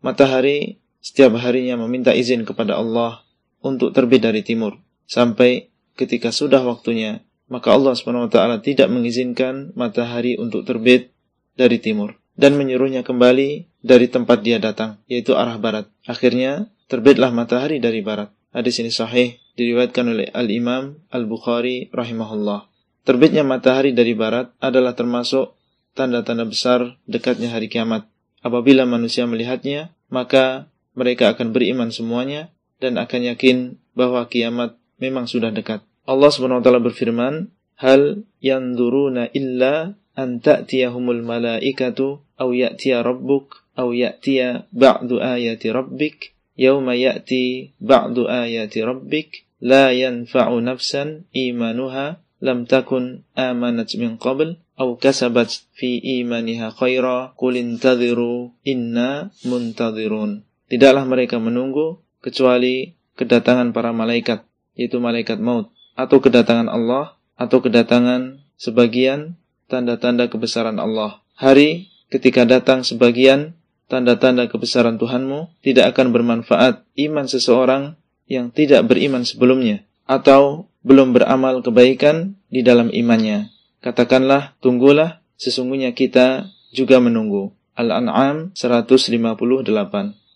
Matahari setiap harinya meminta izin kepada Allah untuk terbit dari timur sampai ketika sudah waktunya maka Allah SWT tidak mengizinkan matahari untuk terbit dari timur dan menyuruhnya kembali dari tempat dia datang, yaitu arah barat. Akhirnya, terbitlah matahari dari barat. Hadis ini sahih, diriwayatkan oleh Al-Imam Al-Bukhari rahimahullah. Terbitnya matahari dari barat adalah termasuk tanda-tanda besar dekatnya hari kiamat. Apabila manusia melihatnya, maka mereka akan beriman semuanya dan akan yakin bahwa kiamat memang sudah dekat. Allah SWT berfirman, Hal yanduruna illa an ta'tiyahumul malaikatu aw ya'tiya rabbuk aw ya'tiya ba'du ayati rabbik yawma ya'ti ba'du ayati rabbik la yanfa'u nafsan imanuha lam takun amanat min qabl aw kasabat fi imaniha khaira qul intadhiru inna muntadhirun tidaklah mereka menunggu kecuali kedatangan para malaikat yaitu malaikat maut atau kedatangan Allah atau kedatangan sebagian tanda-tanda kebesaran Allah. Hari ketika datang sebagian tanda-tanda kebesaran Tuhanmu tidak akan bermanfaat iman seseorang yang tidak beriman sebelumnya atau belum beramal kebaikan di dalam imannya. Katakanlah, tunggulah, sesungguhnya kita juga menunggu. Al-An'am 158.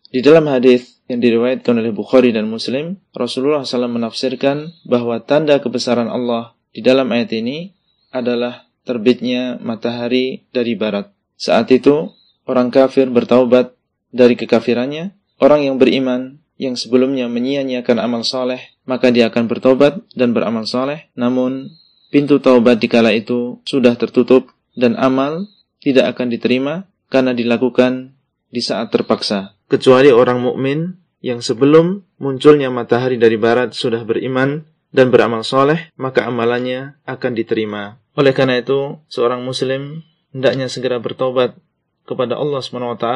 Di dalam hadis yang diriwayatkan oleh Bukhari dan Muslim, Rasulullah SAW menafsirkan bahwa tanda kebesaran Allah di dalam ayat ini adalah terbitnya matahari dari barat. Saat itu, orang kafir bertaubat dari kekafirannya, orang yang beriman yang sebelumnya menyia-nyiakan amal soleh, maka dia akan bertobat dan beramal soleh, namun pintu taubat di kala itu sudah tertutup dan amal tidak akan diterima karena dilakukan di saat terpaksa kecuali orang mukmin yang sebelum munculnya matahari dari barat sudah beriman dan beramal soleh, maka amalannya akan diterima. Oleh karena itu, seorang muslim hendaknya segera bertobat kepada Allah SWT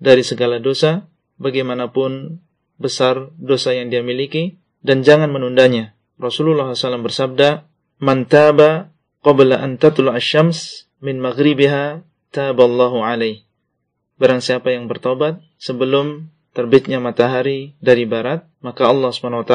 dari segala dosa, bagaimanapun besar dosa yang dia miliki, dan jangan menundanya. Rasulullah SAW bersabda, Man taba qabla an tatlu'a syams min maghribiha taballahu alaih. Barang siapa yang bertobat sebelum terbitnya matahari dari barat, maka Allah SWT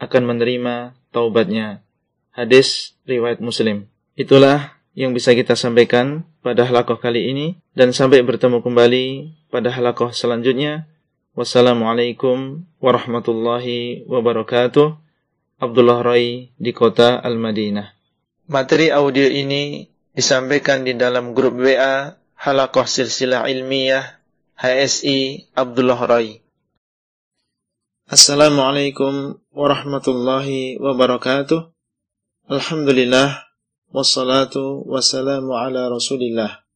akan menerima taubatnya. Hadis riwayat Muslim. Itulah yang bisa kita sampaikan pada halakoh kali ini dan sampai bertemu kembali pada halakoh selanjutnya. Wassalamualaikum warahmatullahi wabarakatuh. Abdullah Rai di kota Al-Madinah. Materi audio ini disampaikan di dalam grup WA Halakoh Silsilah Ilmiah HSI Abdullah Rai. Assalamualaikum warahmatullahi wabarakatuh. Alhamdulillah wassalatu wassalamu ala Rasulillah.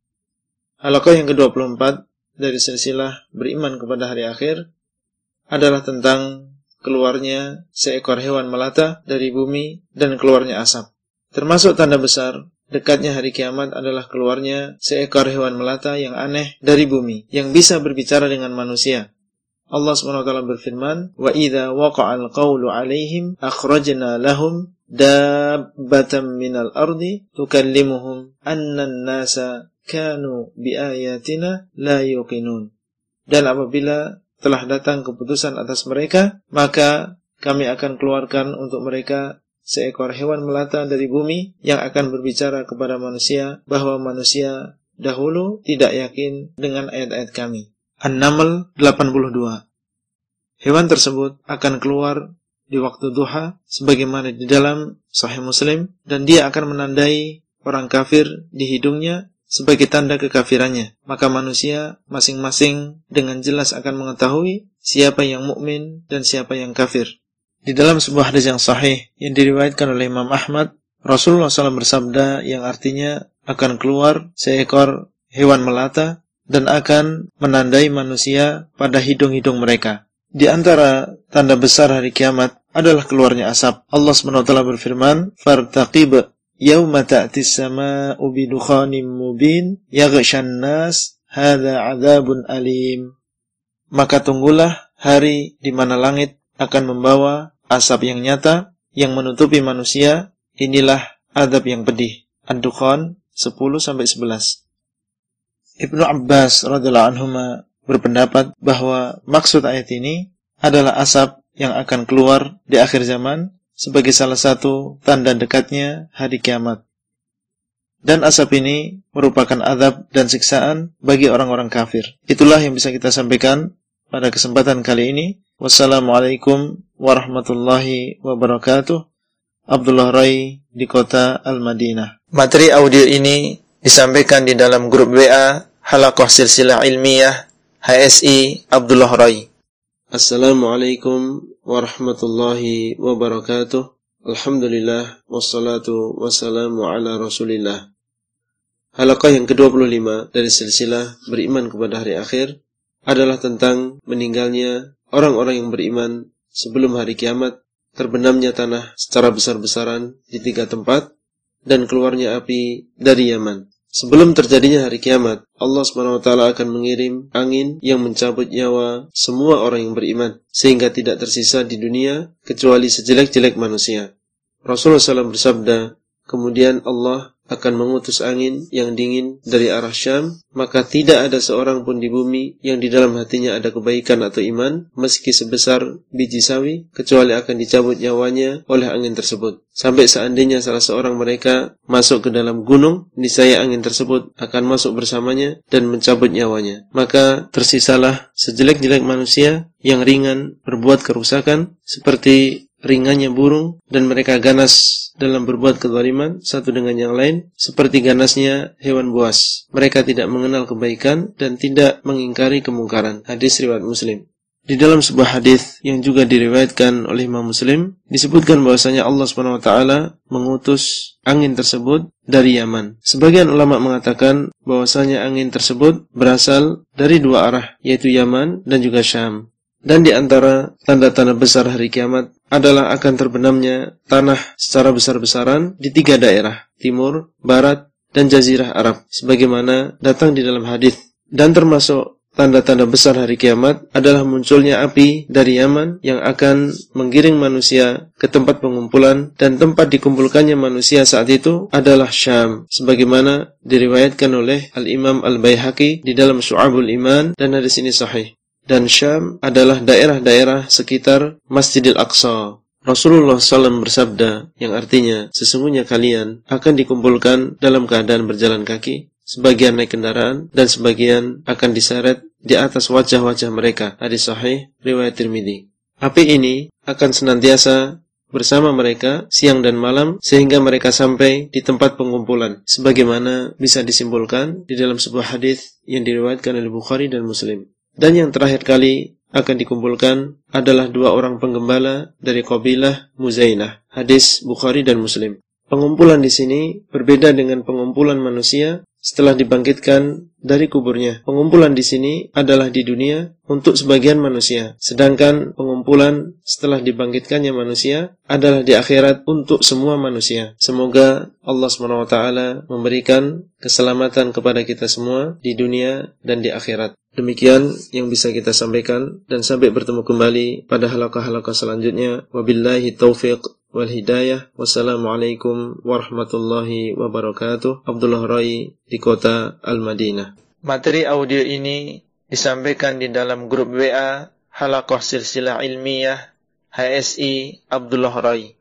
Halakoh yang ke-24 dari silsilah beriman kepada hari akhir adalah tentang keluarnya seekor hewan melata dari bumi dan keluarnya asap. Termasuk tanda besar dekatnya hari kiamat adalah keluarnya seekor hewan melata yang aneh dari bumi yang bisa berbicara dengan manusia. Allah SWT berfirman, "Wa idza waqa'al qawlu 'alaihim akhrajna lahum dabbatan minal ardi tukallimuhum anna an-nasa kanu biayatina la yuqinun." Dan apabila telah datang keputusan atas mereka, maka kami akan keluarkan untuk mereka seekor hewan melata dari bumi yang akan berbicara kepada manusia bahwa manusia dahulu tidak yakin dengan ayat-ayat kami. An-Naml 82 hewan tersebut akan keluar di waktu duha sebagaimana di dalam Sahih Muslim dan dia akan menandai orang kafir di hidungnya sebagai tanda kekafirannya. Maka manusia masing-masing dengan jelas akan mengetahui siapa yang mukmin dan siapa yang kafir. Di dalam sebuah hadis yang sahih yang diriwayatkan oleh Imam Ahmad, Rasulullah SAW bersabda yang artinya akan keluar seekor hewan melata dan akan menandai manusia pada hidung-hidung mereka. Di antara tanda besar hari kiamat adalah keluarnya asap. Allah SWT berfirman, "Fartaqib yauma ta'ti as-samaa'u bi dukhanin mubin yaghshan nas hadza 'adzabun alim." Maka tunggulah hari di mana langit akan membawa asap yang nyata yang menutupi manusia. Inilah adab yang pedih. Ad-Dukhan 10 sampai 11. Ibnu Abbas radhiyallahu anhu berpendapat bahwa maksud ayat ini adalah asap yang akan keluar di akhir zaman sebagai salah satu tanda dekatnya hari kiamat. Dan asap ini merupakan adab dan siksaan bagi orang-orang kafir. Itulah yang bisa kita sampaikan pada kesempatan kali ini. Wassalamualaikum warahmatullahi wabarakatuh. Abdullah Rai di kota Al-Madinah. Materi audio ini disampaikan di dalam grup WA Halakoh Silsilah Ilmiah HSI Abdullah Rai. Assalamualaikum warahmatullahi wabarakatuh. Alhamdulillah wassalatu wassalamu ala Rasulillah. Halaqah yang ke-25 dari silsilah beriman kepada hari akhir adalah tentang meninggalnya orang-orang yang beriman sebelum hari kiamat, terbenamnya tanah secara besar-besaran di tiga tempat, dan keluarnya api dari Yaman. Sebelum terjadinya hari kiamat, Allah SWT akan mengirim angin yang mencabut nyawa semua orang yang beriman, sehingga tidak tersisa di dunia kecuali sejelek-jelek manusia. Rasulullah SAW bersabda, kemudian Allah akan mengutus angin yang dingin dari arah Syam, maka tidak ada seorang pun di bumi yang di dalam hatinya ada kebaikan atau iman, meski sebesar biji sawi, kecuali akan dicabut nyawanya oleh angin tersebut. Sampai seandainya salah seorang mereka masuk ke dalam gunung, niscaya angin tersebut akan masuk bersamanya dan mencabut nyawanya. Maka tersisalah sejelek-jelek manusia yang ringan berbuat kerusakan, seperti ringannya burung dan mereka ganas dalam berbuat kezaliman satu dengan yang lain seperti ganasnya hewan buas. Mereka tidak mengenal kebaikan dan tidak mengingkari kemungkaran. Hadis riwayat Muslim. Di dalam sebuah hadis yang juga diriwayatkan oleh Imam Muslim disebutkan bahwasanya Allah Swt mengutus angin tersebut dari Yaman. Sebagian ulama mengatakan bahwasanya angin tersebut berasal dari dua arah yaitu Yaman dan juga Syam. Dan di antara tanda-tanda besar hari kiamat adalah akan terbenamnya tanah secara besar-besaran di tiga daerah, timur, barat, dan jazirah Arab, sebagaimana datang di dalam hadis. Dan termasuk tanda-tanda besar hari kiamat adalah munculnya api dari Yaman yang akan menggiring manusia ke tempat pengumpulan dan tempat dikumpulkannya manusia saat itu adalah Syam sebagaimana diriwayatkan oleh Al-Imam Al-Baihaqi di dalam Syu'abul Iman dan hadis ini sahih dan Syam adalah daerah-daerah sekitar Masjidil Aqsa. Rasulullah SAW bersabda yang artinya sesungguhnya kalian akan dikumpulkan dalam keadaan berjalan kaki, sebagian naik kendaraan dan sebagian akan diseret di atas wajah-wajah mereka. Hadis sahih riwayat Tirmidzi. Api ini akan senantiasa bersama mereka siang dan malam sehingga mereka sampai di tempat pengumpulan sebagaimana bisa disimpulkan di dalam sebuah hadis yang diriwayatkan oleh Bukhari dan Muslim. Dan yang terakhir kali akan dikumpulkan adalah dua orang penggembala dari kabilah Muzainah. Hadis Bukhari dan Muslim. Pengumpulan di sini berbeda dengan pengumpulan manusia setelah dibangkitkan dari kuburnya. Pengumpulan di sini adalah di dunia untuk sebagian manusia, sedangkan pengumpulan setelah dibangkitkannya manusia adalah di akhirat untuk semua manusia. Semoga Allah SWT memberikan keselamatan kepada kita semua di dunia dan di akhirat. Demikian yang bisa kita sampaikan dan sampai bertemu kembali pada halakah-halakah selanjutnya. Wabillahi taufiq wal hidayah. Wassalamualaikum warahmatullahi wabarakatuh. Abdullah Rai di kota Al-Madinah. Materi audio ini disampaikan di dalam grup WA Halakoh Silsilah Ilmiah HSI Abdullah Rai.